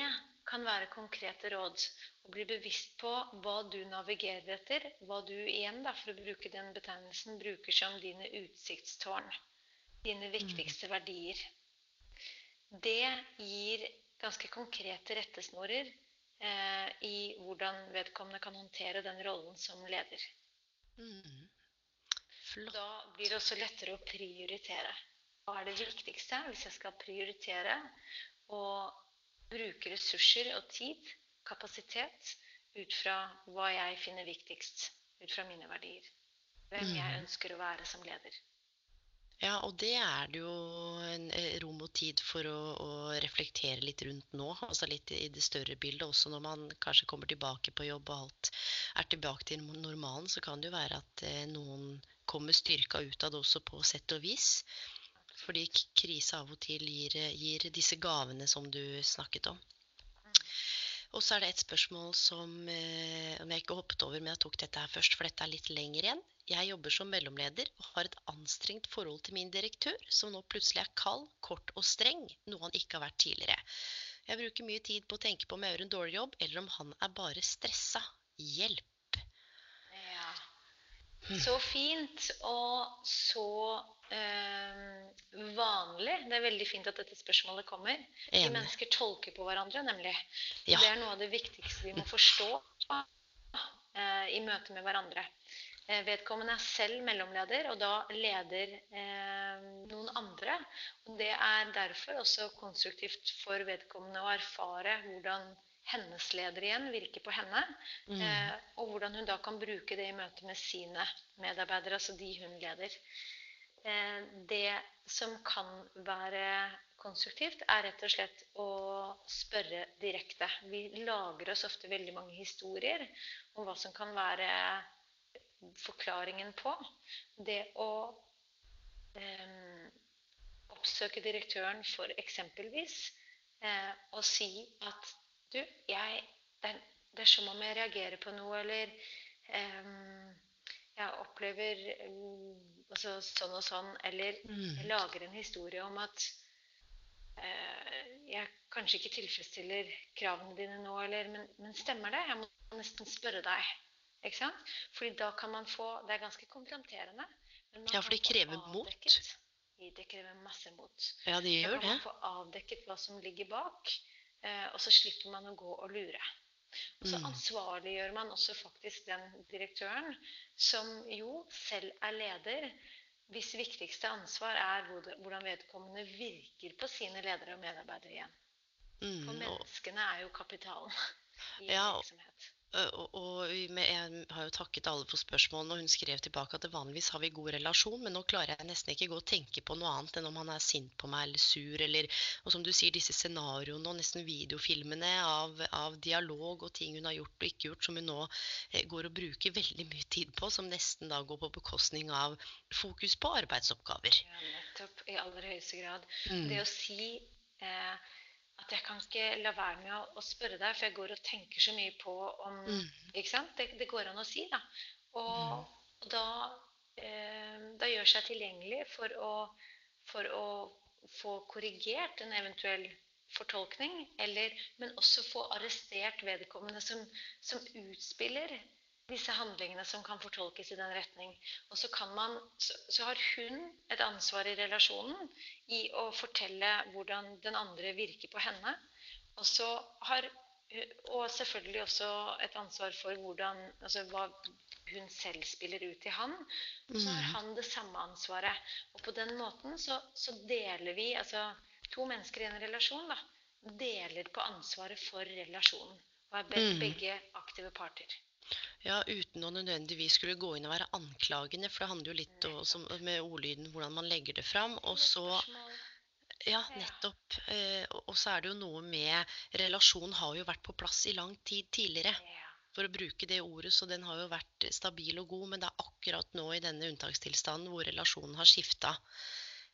kan være konkrete råd. Og bli bevisst på hva du navigerer etter, hva du igjen, da, for å bruke den betegnelsen, bruker som dine utsiktstårn. Dine viktigste verdier. Det gir ganske konkrete rettesnorer eh, i hvordan vedkommende kan håndtere den rollen som leder. Mm. Da blir det også lettere å prioritere. Hva er det viktigste hvis jeg skal prioritere og bruke ressurser og tid kapasitet ut fra hva jeg finner viktigst, ut fra mine verdier. Hvem jeg mm. ønsker å være som leder. Ja, og det er det jo en eh, rom og tid for å, å, reflektere litt rundt nå. Altså litt i det større bildet. Også når man kanskje kommer tilbake på jobb og alt er tilbake til normalen, så kan det jo være at eh, noen kommer styrka ut av det også på sett og vis. Fordi krise av og til gir, gir disse gavene som du snakket om. Og så er det et spørsmål som eh, om jeg ikke hoppet over, men jeg tok dette her først, for dette er litt lenger igjen. Jeg jobber som mellomleder og har et anstrengt forhold til min direktør, som nå plutselig er kald, kort og streng, noe han ikke har vært tidligere. Jeg bruker mye tid på å tenke på om jeg gjør en dårlig jobb, eller om han er bare stressa. Hjelp. Så fint, og så eh, vanlig. Det er veldig fint at dette spørsmålet kommer. Vi mennesker tolker på hverandre, nemlig. Ja. Det er noe av det viktigste vi må forstå eh, i møte med hverandre. Eh, vedkommende er selv mellomleder, og da leder eh, noen andre. Og det er derfor også konstruktivt for vedkommende å erfare hvordan hennes leder igjen virker på henne. Mm. Eh, og hvordan hun da kan bruke det i møte med sine medarbeidere, altså de hun leder. eh, det som kan være konstruktivt, er rett og slett å spørre direkte. Vi lager oss ofte veldig mange historier om hva som kan være forklaringen på. Det å eh, oppsøke direktøren for eksempelvis eh, og si at du, jeg, det, er, det, er, som om jeg reagerer på noe, eller um, jeg opplever altså, sånn og sånn, eller mm. jeg lager en historie om at uh, jeg kanskje ikke tilfredsstiller kravene dine nå, eller, men, men, stemmer det? Jeg må nesten spørre deg. Ikke sant? Fordi da kan man få Det er ganske konfronterende. ja, for det krever mot. Det krever masse mot. Ja, det gjør det. Da kan man få avdekket hva som ligger bak, og så slipper man å gå og lure. Og så mm. ansvarliggjør man også faktisk den direktøren som jo selv er leder, hvis viktigste ansvar er hvordan vedkommende virker på sine ledere og medarbeidere igjen. Mm, For menneskene er jo kapitalen i ja, virksomhet. Og, og, jeg har jo takket alle for spørsmålene, og hun skrev tilbake at vanligvis har vi god relasjon, men nå klarer jeg nesten ikke gå og tenke på noe annet enn om han er sint på meg eller sur, eller Og som du sier, disse scenarioene og nesten videofilmene av, av, dialog og ting hun har gjort og ikke gjort, som hun nå eh, går og bruker veldig mye tid på, som nesten da går på bekostning av fokus på arbeidsoppgaver. Ja, nettopp. I aller høyeste grad. Mm. Det å si eh, at jeg kan ikke la være med å, å, spørre deg, for jeg går og tenker så mye på om mm. Ikke sant? Det, det, går an å si, da. Og, mm. og da, eh, da gjør seg tilgjengelig for å, for å få korrigert en eventuell fortolkning, eller, men også få arrestert vedkommende som, som utspiller disse handlingene som kan fortolkes i den retning. Og så, man, så, så, har hun et ansvar i relasjonen i å fortelle hvordan den andre virker på henne. Og så har og selvfølgelig også et ansvar for hvordan, altså hva hun selv spiller ut til han. Og så har mm. han det samme ansvaret. Og på den måten så, så deler vi, altså to mennesker i en relasjon, da, deler på ansvaret for relasjonen. Og er mm. begge aktive parter. Ja, uten å nødvendigvis skulle gå inn og være anklagende, for det handler jo litt også, med ordlyden hvordan man legger det fram. Og så Ja, nettopp. Eh, og så er det jo noe med Relasjonen har jo vært på plass i lang tid tidligere. For å bruke det ordet, så den har jo vært stabil og god. Men det er akkurat nå i denne unntakstilstanden hvor relasjonen har skifta.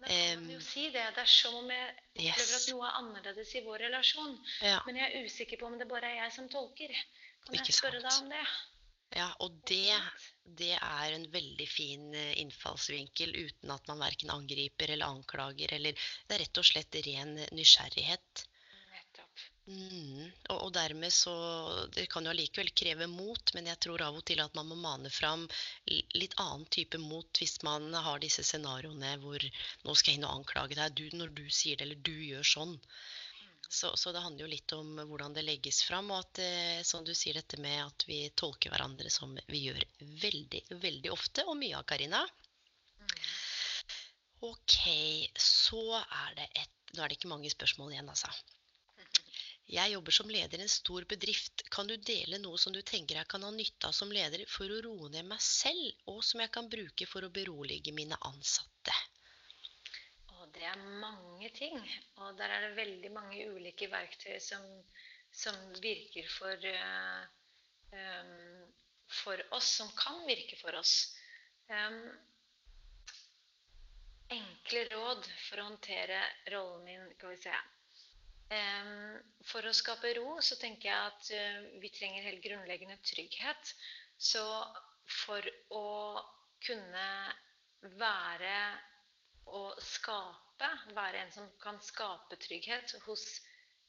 Da kan man jo si det. Det er som om jeg opplever yes. at noe er annerledes i vår relasjon. Ja. Men jeg er usikker på om det bare er jeg som tolker. Kan jeg spørre deg om det? Ja, og det, det, er en veldig fin eh, innfallsvinkel uten at man verken angriper eller anklager. Eller det er rett og slett ren nysgjerrighet. Nettopp. Mm, og, og, dermed så Det kan jo allikevel kreve mot, men jeg tror av og til at man må mane fram litt annen type mot hvis man har disse scenarioene hvor nå skal jeg inn og anklage deg, du, når du sier det, eller du gjør sånn. Så, så, det handler jo litt om hvordan det legges fram, og at eh, som du sier dette med at vi tolker hverandre som vi gjør veldig, veldig ofte, og mye av Karina. Ok, så er det et Nå er det ikke mange spørsmål igjen, altså. (laughs) Jeg jobber som leder i en stor bedrift. Kan du dele noe som du tenker jeg kan ha nytte av som leder for å roe ned meg selv, og som jeg kan bruke for å berolige mine ansatte? Og det er ting. Og der er det veldig mange ulike verktøy som, som virker for, um, for oss, som kan virke for oss. Um, enkle råd for å håndtere rollen min, kan vi se. Um, for å skape ro så tenker jeg at uh, vi trenger helt grunnleggende trygghet. Så for å kunne være og skape skape, være en som kan skape trygghet hos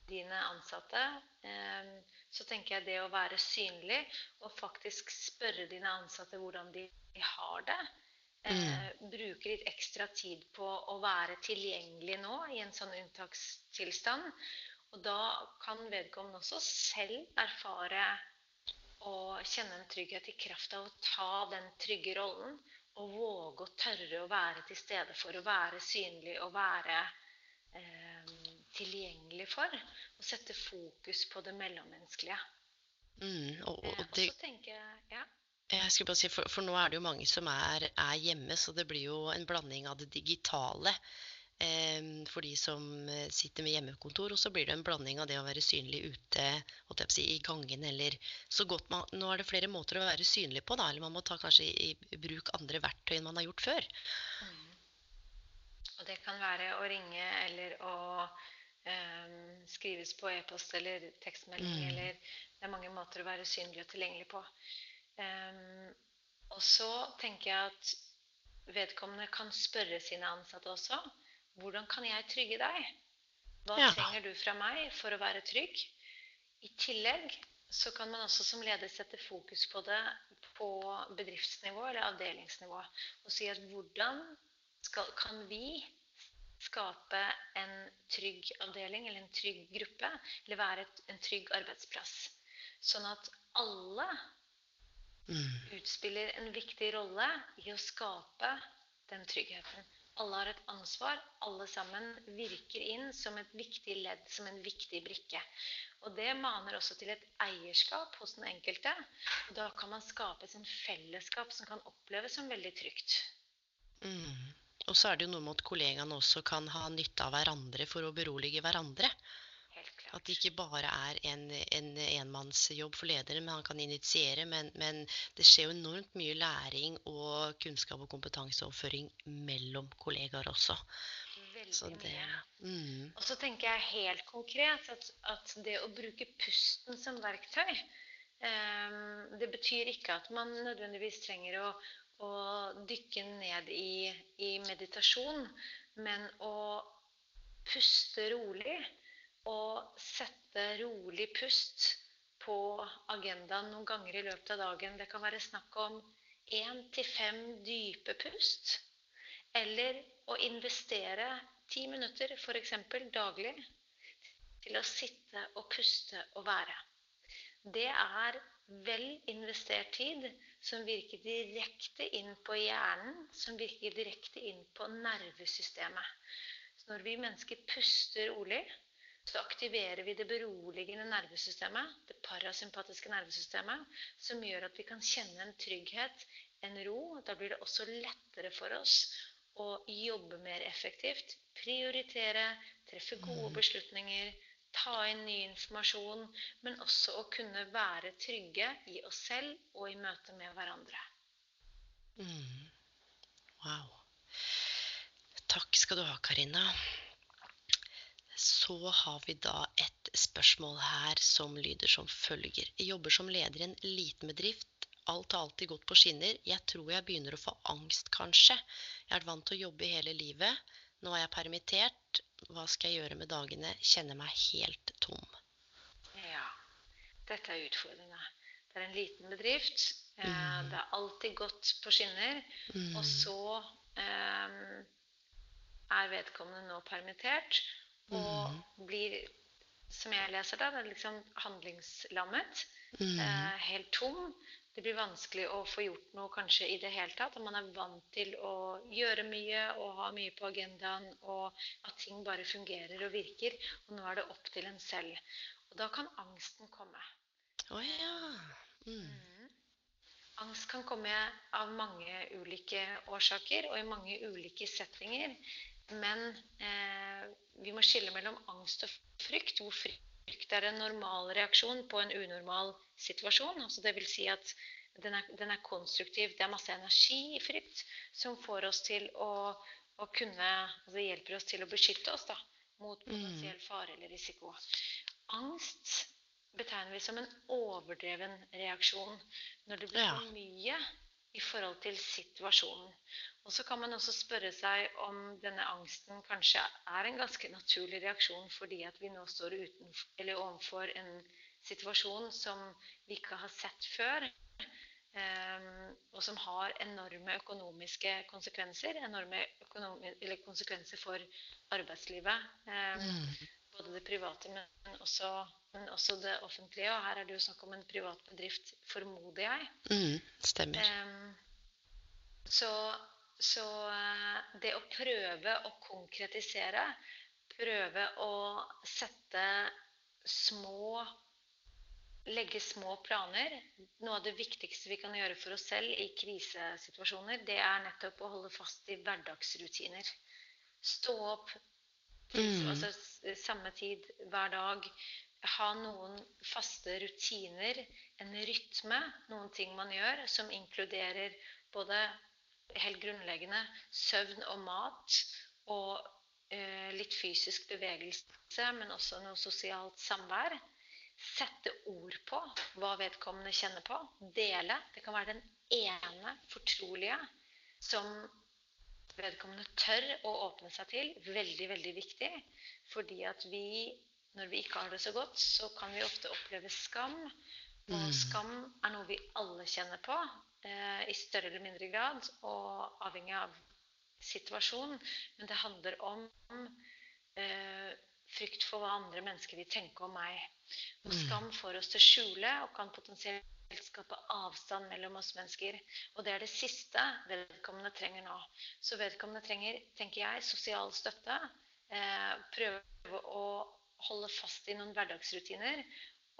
dine ansatte, eh, så tenker jeg det å være synlig og faktisk spørre dine ansatte hvordan de har det, eh, mm. bruke litt ekstra tid på å være tilgjengelig nå i en sånn unntakstilstand. Og da kan vedkommende også selv erfare og kjenne en trygghet i kraft av å ta den trygge rollen å våge å tørre å være til stede for, å være synlig og være eh, tilgjengelig for. Å sette fokus på det mellommenneskelige. Mm, og, og, det, eh, og så tenker jeg ja. Jeg skulle bare si, for, for nå er det jo mange som er, er hjemme, så det blir jo en blanding av det digitale eh, for de som eh, sitter med hjemmekontor. Og så blir det en blanding av det å være synlig ute si, i gangen eller så godt man, Nå er det flere måter å være synlig på, da. Eller man må ta kanskje i, i bruk andre verktøy enn man har gjort før. Mm. Og det kan være å ringe eller å um, skrives på e-post eller tekstmelding mm. eller Det er mange måter å være synlig og tilgjengelig på. Um, og så tenker jeg at vedkommende kan spørre sine ansatte også. Hvordan kan jeg trygge deg? Hva ja. trenger du fra meg for å være trygg? I tillegg så kan man også som leder sette fokus på det på bedriftsnivå eller avdelingsnivå. Og si at hvordan skal, kan vi skape en trygg avdeling eller en trygg gruppe, eller være et, en trygg arbeidsplass. Sånn at alle mm. utspiller en viktig rolle i å skape den tryggheten. Alle har et ansvar. Alle sammen virker inn som et viktig ledd, som en viktig brikke. Og det maner også til et eierskap hos den enkelte. Og da kan man skape et fellesskap som kan oppleves som veldig trygt. Mm. Og så er det jo noe med at kollegaene også kan ha nytte av hverandre for å berolige hverandre. At det ikke bare er en, en enmannsjobb for lederen, men han kan initiere. Men, men, det skjer jo enormt mye læring og kunnskap og kompetanseoverføring mellom kollegaer også. Veldig så det, mm. Og så tenker jeg helt konkret at, at det å bruke pusten som verktøy um, Det betyr ikke at man nødvendigvis trenger å, å dykke ned i, i meditasjon, men å puste rolig og sette rolig pust på agendaen noen ganger i løpet av dagen. Det kan være snakk om én til fem dype pust. Eller å investere ti minutter, f.eks. daglig, til å sitte og puste og være. Det er vel investert tid som virker direkte inn på hjernen, som virker direkte inn på nervesystemet. Så når vi mennesker puster rolig, så aktiverer vi det beroligende nervesystemet, det parasympatiske nervesystemet, som gjør at vi kan kjenne en trygghet, en ro. Da blir det også lettere for oss å jobbe mer effektivt, prioritere, treffe gode mm. beslutninger, ta inn ny informasjon, men også å kunne være trygge i oss selv og i møte med hverandre. Mm. Wow. Takk skal du ha, Karina. Så har vi da et spørsmål her som lyder som følger. Jeg jobber som leder i en liten bedrift. Alt har alltid gått på skinner. Jeg tror jeg begynner å få angst, kanskje. Jeg har vært vant til å jobbe hele livet. Nå er jeg permittert. Hva skal jeg gjøre med dagene? Kjenner meg helt tom. Ja, dette er utfordrende. Det er en liten bedrift. Eh, mm. Det er alltid gått på skinner. Mm. Og så um, er vedkommende nå permittert og mm. blir, som jeg leser det, det er liksom handlingslammet. Mm. Eh, helt tom. Det blir vanskelig å få gjort noe kanskje i det hele tatt. Og man er vant til å gjøre mye og ha mye på agendaen, og at ting bare fungerer og virker. Og nå er det opp til en selv. Og da kan angsten komme. Å oh, ja. Mm. Mm. Angst kan komme av mange ulike årsaker og i mange ulike settinger. Men eh, vi må skille mellom angst og frykt. Hvor frykt er en normal reaksjon på en unormal situasjon. Altså det vil si at den er, den er, konstruktiv. Det er masse energi i frykt som får oss til å, å kunne altså Det hjelper oss til å beskytte oss da, mot mm. potensiell fare eller risiko. Angst betegner vi som en overdreven reaksjon når det blir for mye i forhold til situasjonen. Og så kan man også spørre seg om denne angsten kanskje er en ganske naturlig reaksjon fordi at vi nå står uten, overfor en situasjon som vi ikke har sett før. Um, og som har enorme økonomiske konsekvenser. Enorme økonomi konsekvenser for arbeidslivet. Um, mm. Både det private, men også, men også, det offentlige. Og her er det jo snakk om en privat bedrift, formoder jeg. Mm, stemmer. Um, så så eh, det å prøve å konkretisere, prøve å sette små legge små planer. Noe av det viktigste vi kan gjøre for oss selv i krisesituasjoner, det er nettopp å holde fast i hverdagsrutiner. Stå opp Mm. altså samme tid hver dag. Ha noen faste rutiner, en rytme, noen ting man gjør som inkluderer både helt grunnleggende søvn og mat og eh, litt fysisk bevegelse, men også noe sosialt samvær. Sette ord på hva vedkommende kjenner på. Dele. Det kan være den ene fortrolige som vedkommende tør å åpne seg til. Veldig, veldig viktig. Fordi at vi, når vi ikke har det så godt, så kan vi ofte oppleve skam. Og Mm. skam er noe vi alle kjenner på eh, i større eller mindre grad, og avhengig av situasjon. Men det handler om eh, frykt for hva andre mennesker vil tenke om meg. Og Mm. skam får oss til å skjule og kan potensielt skape avstand mellom oss mennesker. Og det er det siste vedkommende trenger nå. Så vedkommende trenger, tenker jeg, sosial støtte. Eh, prøve å holde fast i noen hverdagsrutiner.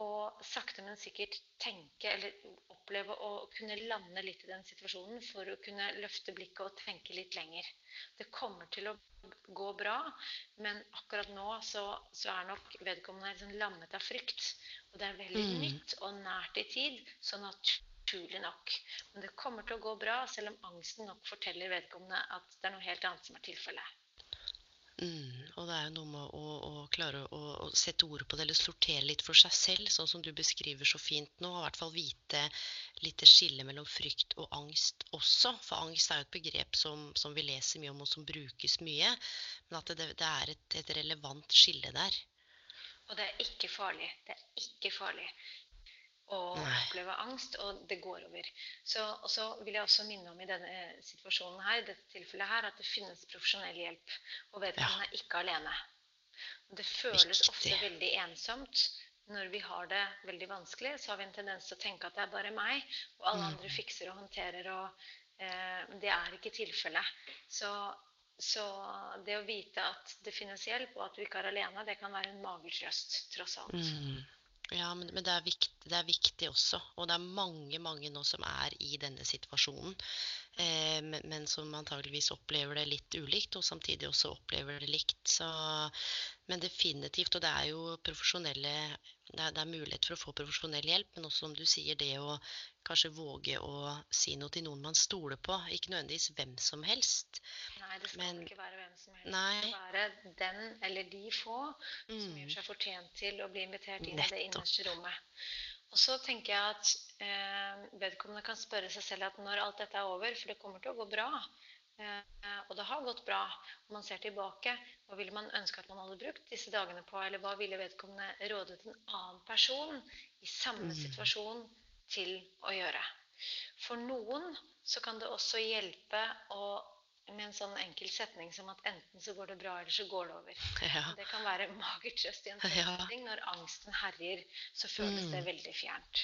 Og sakte, men sikkert tenke eller oppleve å kunne lande litt i den situasjonen for å kunne løfte blikket og tenke litt lenger. Det kommer til å gå bra, men akkurat nå så, så er nok vedkommende liksom lammet av frykt. Og det er veldig Mm. nytt og nært i tid, så naturlig nok. Men det kommer til å gå bra, selv om angsten nok forteller vedkommende at det er noe helt annet som er tilfellet. Mm, og det er jo noe med å, å klare å, å sette ord på det, eller sortere litt for seg selv, sånn som du beskriver så fint nå. Og i hvert fall vite litt det skillet mellom frykt og angst også. For angst er jo et begrep som, som vi leser mye om, og som brukes mye. Men at det, det er et, et relevant skille der. Og det er ikke farlig. Det er ikke farlig Nei. oppleve angst, og det går over. Så, og så vil jeg også minne om i denne situasjonen her, dette tilfellet her, at det finnes profesjonell hjelp. Og vedkommende er ikke alene. Og Det føles Viktig. ofte veldig ensomt. Når vi har det veldig vanskelig, så har vi en tendens til å tenke at det er bare meg, og alle Mm. andre fikser og håndterer, og eh, det er ikke tilfellet. Så, så det å vite at det finnes hjelp, og at du ikke er alene, det kan være en magetrøst, tross alt. Mm. Ja, men, men det, er viktig, det er viktig også. Og det er mange, mange nå som er i denne situasjonen. Eh, men, som antageligvis opplever det litt ulikt, og samtidig også opplever det likt. Så, men definitivt, og det er jo profesjonelle det er, det er mulighet for å få profesjonell hjelp, men også som du sier, det å kanskje våge å si noe til noen man stoler på. Ikke nødvendigvis hvem som helst. Nei, det skal Men- ikke være hvem som helst. Nei. Det skal være den eller de få som Mm. gjør seg fortjent til å bli invitert inn i det innerste rommet. Og så tenker jeg at eh, vedkommende kan spørre seg selv at når alt dette er over, for det kommer til å gå bra, eh, og det har gått bra, og man ser tilbake, hva ville man ønske at man hadde brukt disse dagene på, eller hva ville vedkommende rådet en annen person i samme Mm. situasjon til å gjøre? For noen så kan det også hjelpe å, med en sånn enkel setning som at enten så går det bra, eller så går det over. (laughs) Ja. Det kan være mager trøst i en setning. Ja. Når angsten herjer, så føles det Mm. veldig fjernt.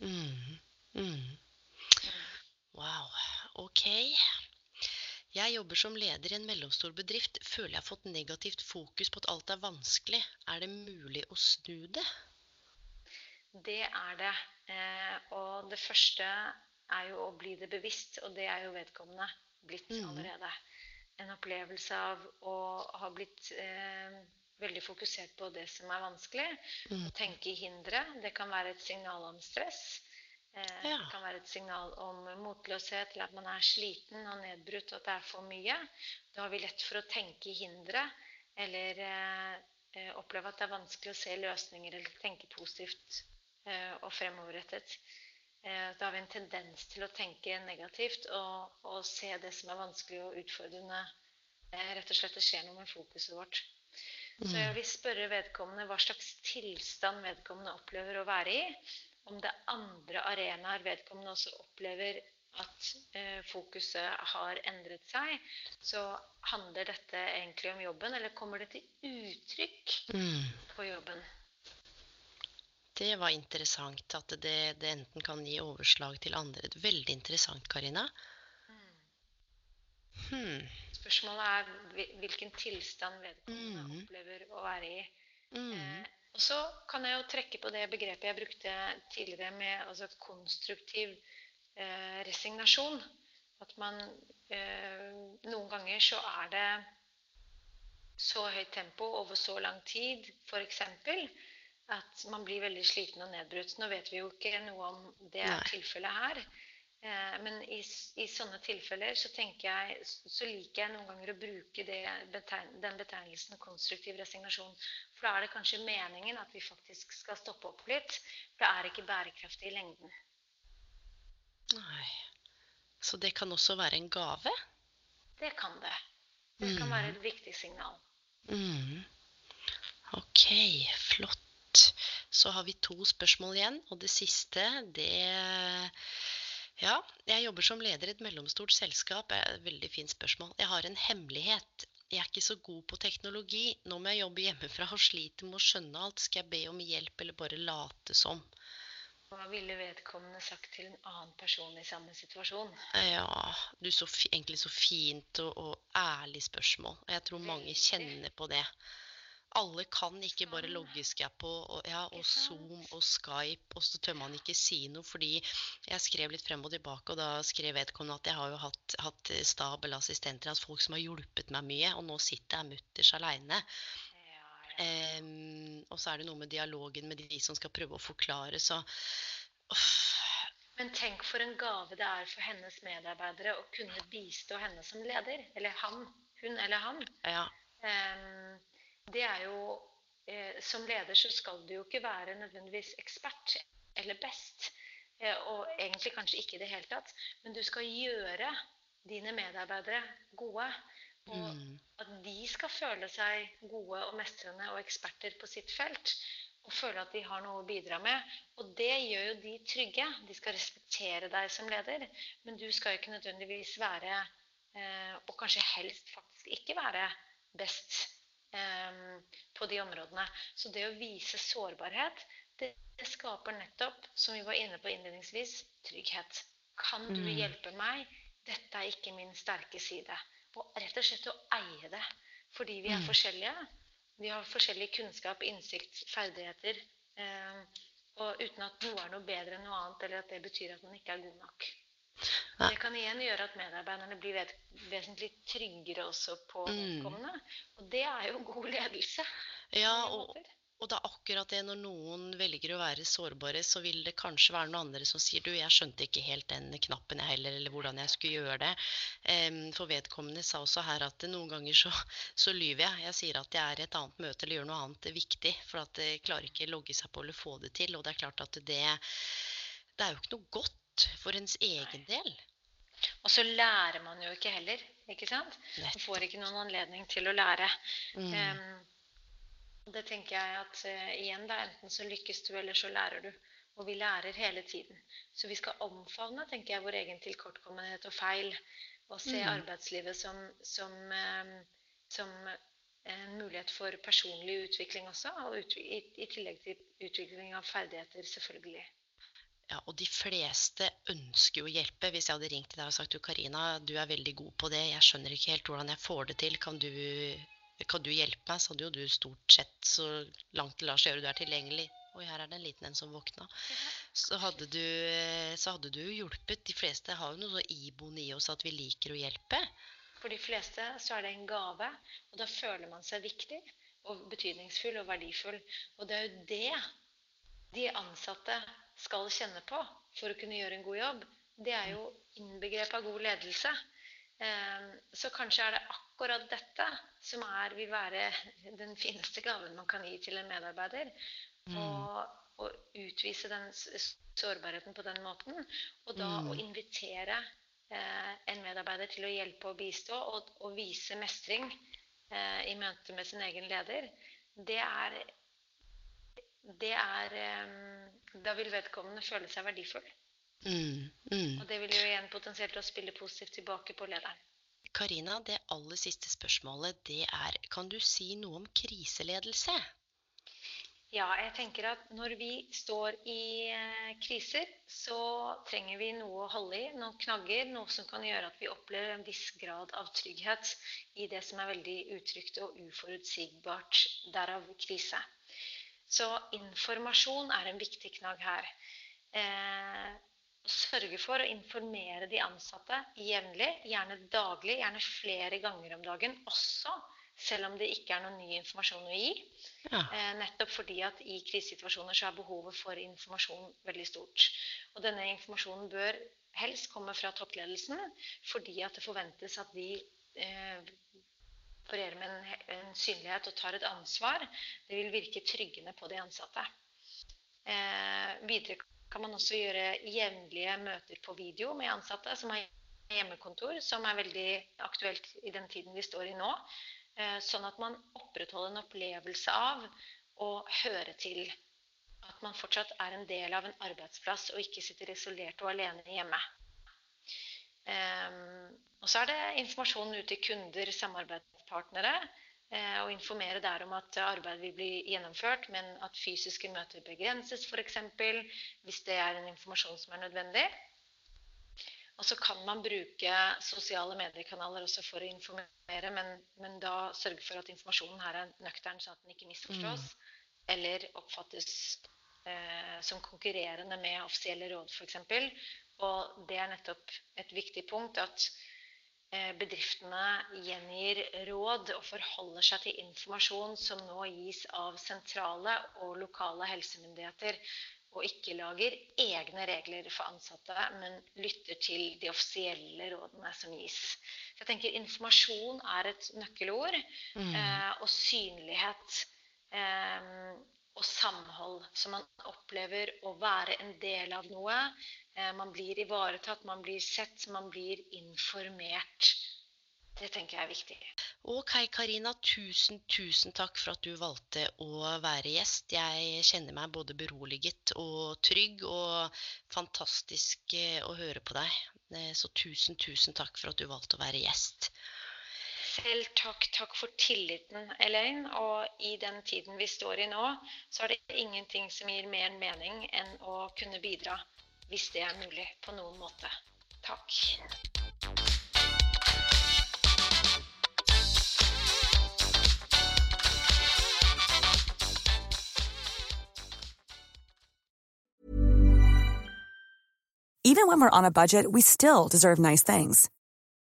Mm. Mm. Wow. Ok. Jeg jobber som leder i en mellomstor bedrift. Føler jeg har fått negativt fokus på at alt er vanskelig. Er det mulig å snu det? Det er det. Eh, og det første er jo å bli det bevisst, og det er jo vedkommende blitt Mhm. allerede. En opplevelse av å ha blitt eh, veldig fokusert på det som er vanskelig. Mm. Å tenke i hindre. Det kan være et signal om stress. Eh, Ja. Det kan være et signal om motløshet, eller at man er sliten og nedbrutt, og at det er for mye. Da har vi lett for å tenke i hindre, eller eh, eh, oppleve at det er vanskelig å se løsninger, eller tenke positivt eh, og fremoverrettet. Eh, da har vi en tendens til å tenke negativt og, og se det som er vanskelig og utfordrende. Eh, rett og slett det skjer noe med fokuset vårt. Så jeg vil spørre vedkommende hva slags tilstand vedkommende opplever å være i. Om det er andre arenaer vedkommende også opplever at eh, fokuset har endret seg, så handler dette egentlig om jobben, eller kommer det til uttrykk Mm. på jobben? Det var interessant at det, det enten kan gi overslag til andre. Veldig interessant, Karina. Hmm. Spørsmålet er hvilken tilstand vedkommende mm. opplever å være i. Mm. Eh, Og så kan jeg jo trekke på det begrepet jeg brukte tidligere med altså konstruktiv eh, resignasjon. At man eh, Noen ganger så er det så høyt tempo over så lang tid, f.eks., at man blir veldig sliten og nedbrutt. Nå vet vi jo ikke noe om det Nei. tilfellet her. Eh, men i, i, sånne tilfeller så, jeg, så, liker jeg noen ganger å bruke det, den betegnelsen konstruktiv resignasjon. For da er det kanskje meningen at vi faktisk skal stoppe opp litt. For det er ikke bærekraftig i lengden. Nei. Så det kan også være en gave? Det kan det. Det kan være et viktig signal. Mm. Ok, flott. Så har vi to spørsmål igjen. Og det siste, det ja, jeg jobber som leder i et mellomstort selskap. Er et veldig fint spørsmål. Jeg har en hemmelighet. Jeg er ikke så god på teknologi. Nå må jeg jobbe hjemmefra og sliter med å skjønne alt. Skal jeg be om hjelp, eller bare late som? Hva ville vedkommende sagt til en annen person i samme situasjon? Ja, du så egentlig så fint og, og ærlig spørsmål. Jeg tror mange kjenner på det. Alle kan ikke bare loggescape og, ja, og Zoom og Skype, og så tør man ikke si noe. Fordi jeg skrev litt frem og tilbake, og da skrev vedkommende at jeg har jo hatt, hatt stab eller assistenter, altså folk som har hjulpet meg mye, og nå sitter jeg mutters aleine. Um, og så er det noe med dialogen med de som skal prøve å forklare, så uff. Men tenk for en gave det er for hennes medarbeidere å kunne bistå henne som leder. Eller han. Hun eller han. Ja. Um, det er jo eh, Som leder så skal du jo ikke være nødvendigvis ekspert eller best. Eh, og egentlig kanskje ikke i det hele tatt. Men du skal gjøre dine medarbeidere gode. Og mm. at de skal føle seg gode og mestrende og eksperter på sitt felt. Og føle at de har noe å bidra med. Og det gjør jo de trygge. De skal respektere deg som leder. Men du skal jo ikke nødvendigvis være, eh, og kanskje helst faktisk ikke være, best på de områdene. Så det å vise sårbarhet, det, det, skaper nettopp, som vi var inne på innledningsvis, trygghet. Kan du mm. hjelpe meg? Dette er ikke min sterke side. Og rett og slett å eie det. Fordi vi er mm. forskjellige. Vi har forskjellig kunnskap, innsikt, ferdigheter. Eh, og uten at noe er noe bedre enn noe annet, eller at det betyr at man ikke er god nok. Det kan igjen gjøre at medarbeiderne blir vesentlig tryggere også på mm. vedkommende. Og det er jo god ledelse. Ja, og, og det er akkurat det når noen velger å være sårbare, så vil det kanskje være noen andre som sier du, jeg skjønte ikke helt den knappen jeg heller, eller hvordan jeg skulle gjøre det. For vedkommende sa også her at noen ganger så, så lyver jeg. Jeg sier at jeg er i et annet møte eller gjør noe annet viktig, for at jeg klarer ikke logge seg på eller få det til. Og det er klart at det, det er jo ikke noe godt for ens egen del. Og så lærer man jo ikke heller. ikke sant? Man får ikke noen anledning til å lære. Mm. Um, det tenker jeg at uh, igjen da, enten så lykkes du, eller så lærer du. Og vi lærer hele tiden. Så vi skal omfavne tenker jeg, vår egen tilkortkommenhet og feil. Og se mm. arbeidslivet som, som, um, som, en mulighet for personlig utvikling også. Og utvi i, i tillegg til utvikling av ferdigheter, selvfølgelig. Ja, og de fleste ønsker jo å hjelpe. Hvis jeg hadde ringt til deg og sagt du Karina, du er veldig god på det, jeg skjønner ikke helt hvordan jeg får det til, kan du, kan du hjelpe meg? Så hadde jo du stort sett så langt det lar seg gjøre, du er tilgjengelig. Oi, her er det en liten en som våkna. Så hadde, du, så hadde du hjulpet. De fleste har jo noe så iboende i oss at vi liker å hjelpe. For de fleste så er det en gave, og da føler man seg viktig og betydningsfull og verdifull. Og det er jo det de ansatte skal kjenne på for å kunne gjøre en god jobb, det er jo innbegrep av god ledelse. Ehm, så kanskje er det akkurat dette som er, vil være den fineste gaven man kan gi til en medarbeider. Å Og, utvise den sårbarheten på den måten. Og da mm. å invitere eh, en medarbeider til å hjelpe og bistå og, og vise mestring eh, i møte med sin egen leder, det er, det er um, da vil vedkommende føle seg verdifull. Mm, mm. Og det vil jo igjen potensielt å spille positivt tilbake på lederen. Karina, det aller siste spørsmålet det er kan du si noe om kriseledelse? Ja, jeg tenker at når vi står i eh, kriser, så trenger vi noe å holde i, noen knagger, noe som kan gjøre at vi opplever en viss grad av trygghet i det som er veldig utrygt og uforutsigbart, derav krise. Så informasjon er en viktig knagg her. Eh, sørge for å informere de ansatte jevnlig, gjerne daglig, gjerne flere ganger om dagen også, selv om det ikke er noen ny informasjon å gi. Ja. Eh, nettopp fordi at i krisesituasjoner så er behovet for informasjon veldig stort. Og denne informasjonen bør helst komme fra toppledelsen, fordi at det forventes at de eh, opererer med en, en, synlighet og tar et ansvar. Det vil virke tryggende på de ansatte. Eh, videre kan man også gjøre jevnlige møter på video med ansatte som har hjemmekontor, som er veldig aktuelt i den tiden vi står i nå. Eh, sånn at man opprettholder en opplevelse av å høre til. At man fortsatt er en del av en arbeidsplass og ikke sitter isolert og alene hjemme. Um, og så er det informasjon ut til kunder, samarbeidspartnere. Eh, og informere der om at arbeid vil bli gjennomført, men at fysiske møter begrenses f.eks. hvis det er en informasjon som er nødvendig. Og så kan man bruke sosiale mediekanaler også for å informere, men, men da sørge for at informasjonen her er nøktern, sånn at den ikke misforstås mm. eller oppfattes eh, som konkurrerende med offisielle råd f.eks. Og det er nettopp et viktig punkt at bedriftene gjengir råd og forholder seg til informasjon som nå gis av sentrale og lokale helsemyndigheter, og ikke lager egne regler for ansatte, men lytter til de offisielle rådene som gis. Så jeg tenker Informasjon er et nøkkelord, mm. eh, og synlighet. Og samhold. Så man opplever å være en del av noe. Eh, man blir ivaretatt, man blir sett, man blir informert. Det tenker jeg er viktig. Ok, Karina. Tusen, tusen takk for at du valgte å være gjest. Jeg kjenner meg både beroliget og trygg, og fantastisk eh, å høre på deg. Eh, så tusen, tusen takk for at du valgte å være gjest. Selv takk. Takk for tilliten, Elaine. Og i den tiden vi står i nå, så er det ingenting som gir mer mening enn å kunne bidra, hvis det er mulig, på noen måte. Takk. Even when we're on a budget, we still deserve nice things.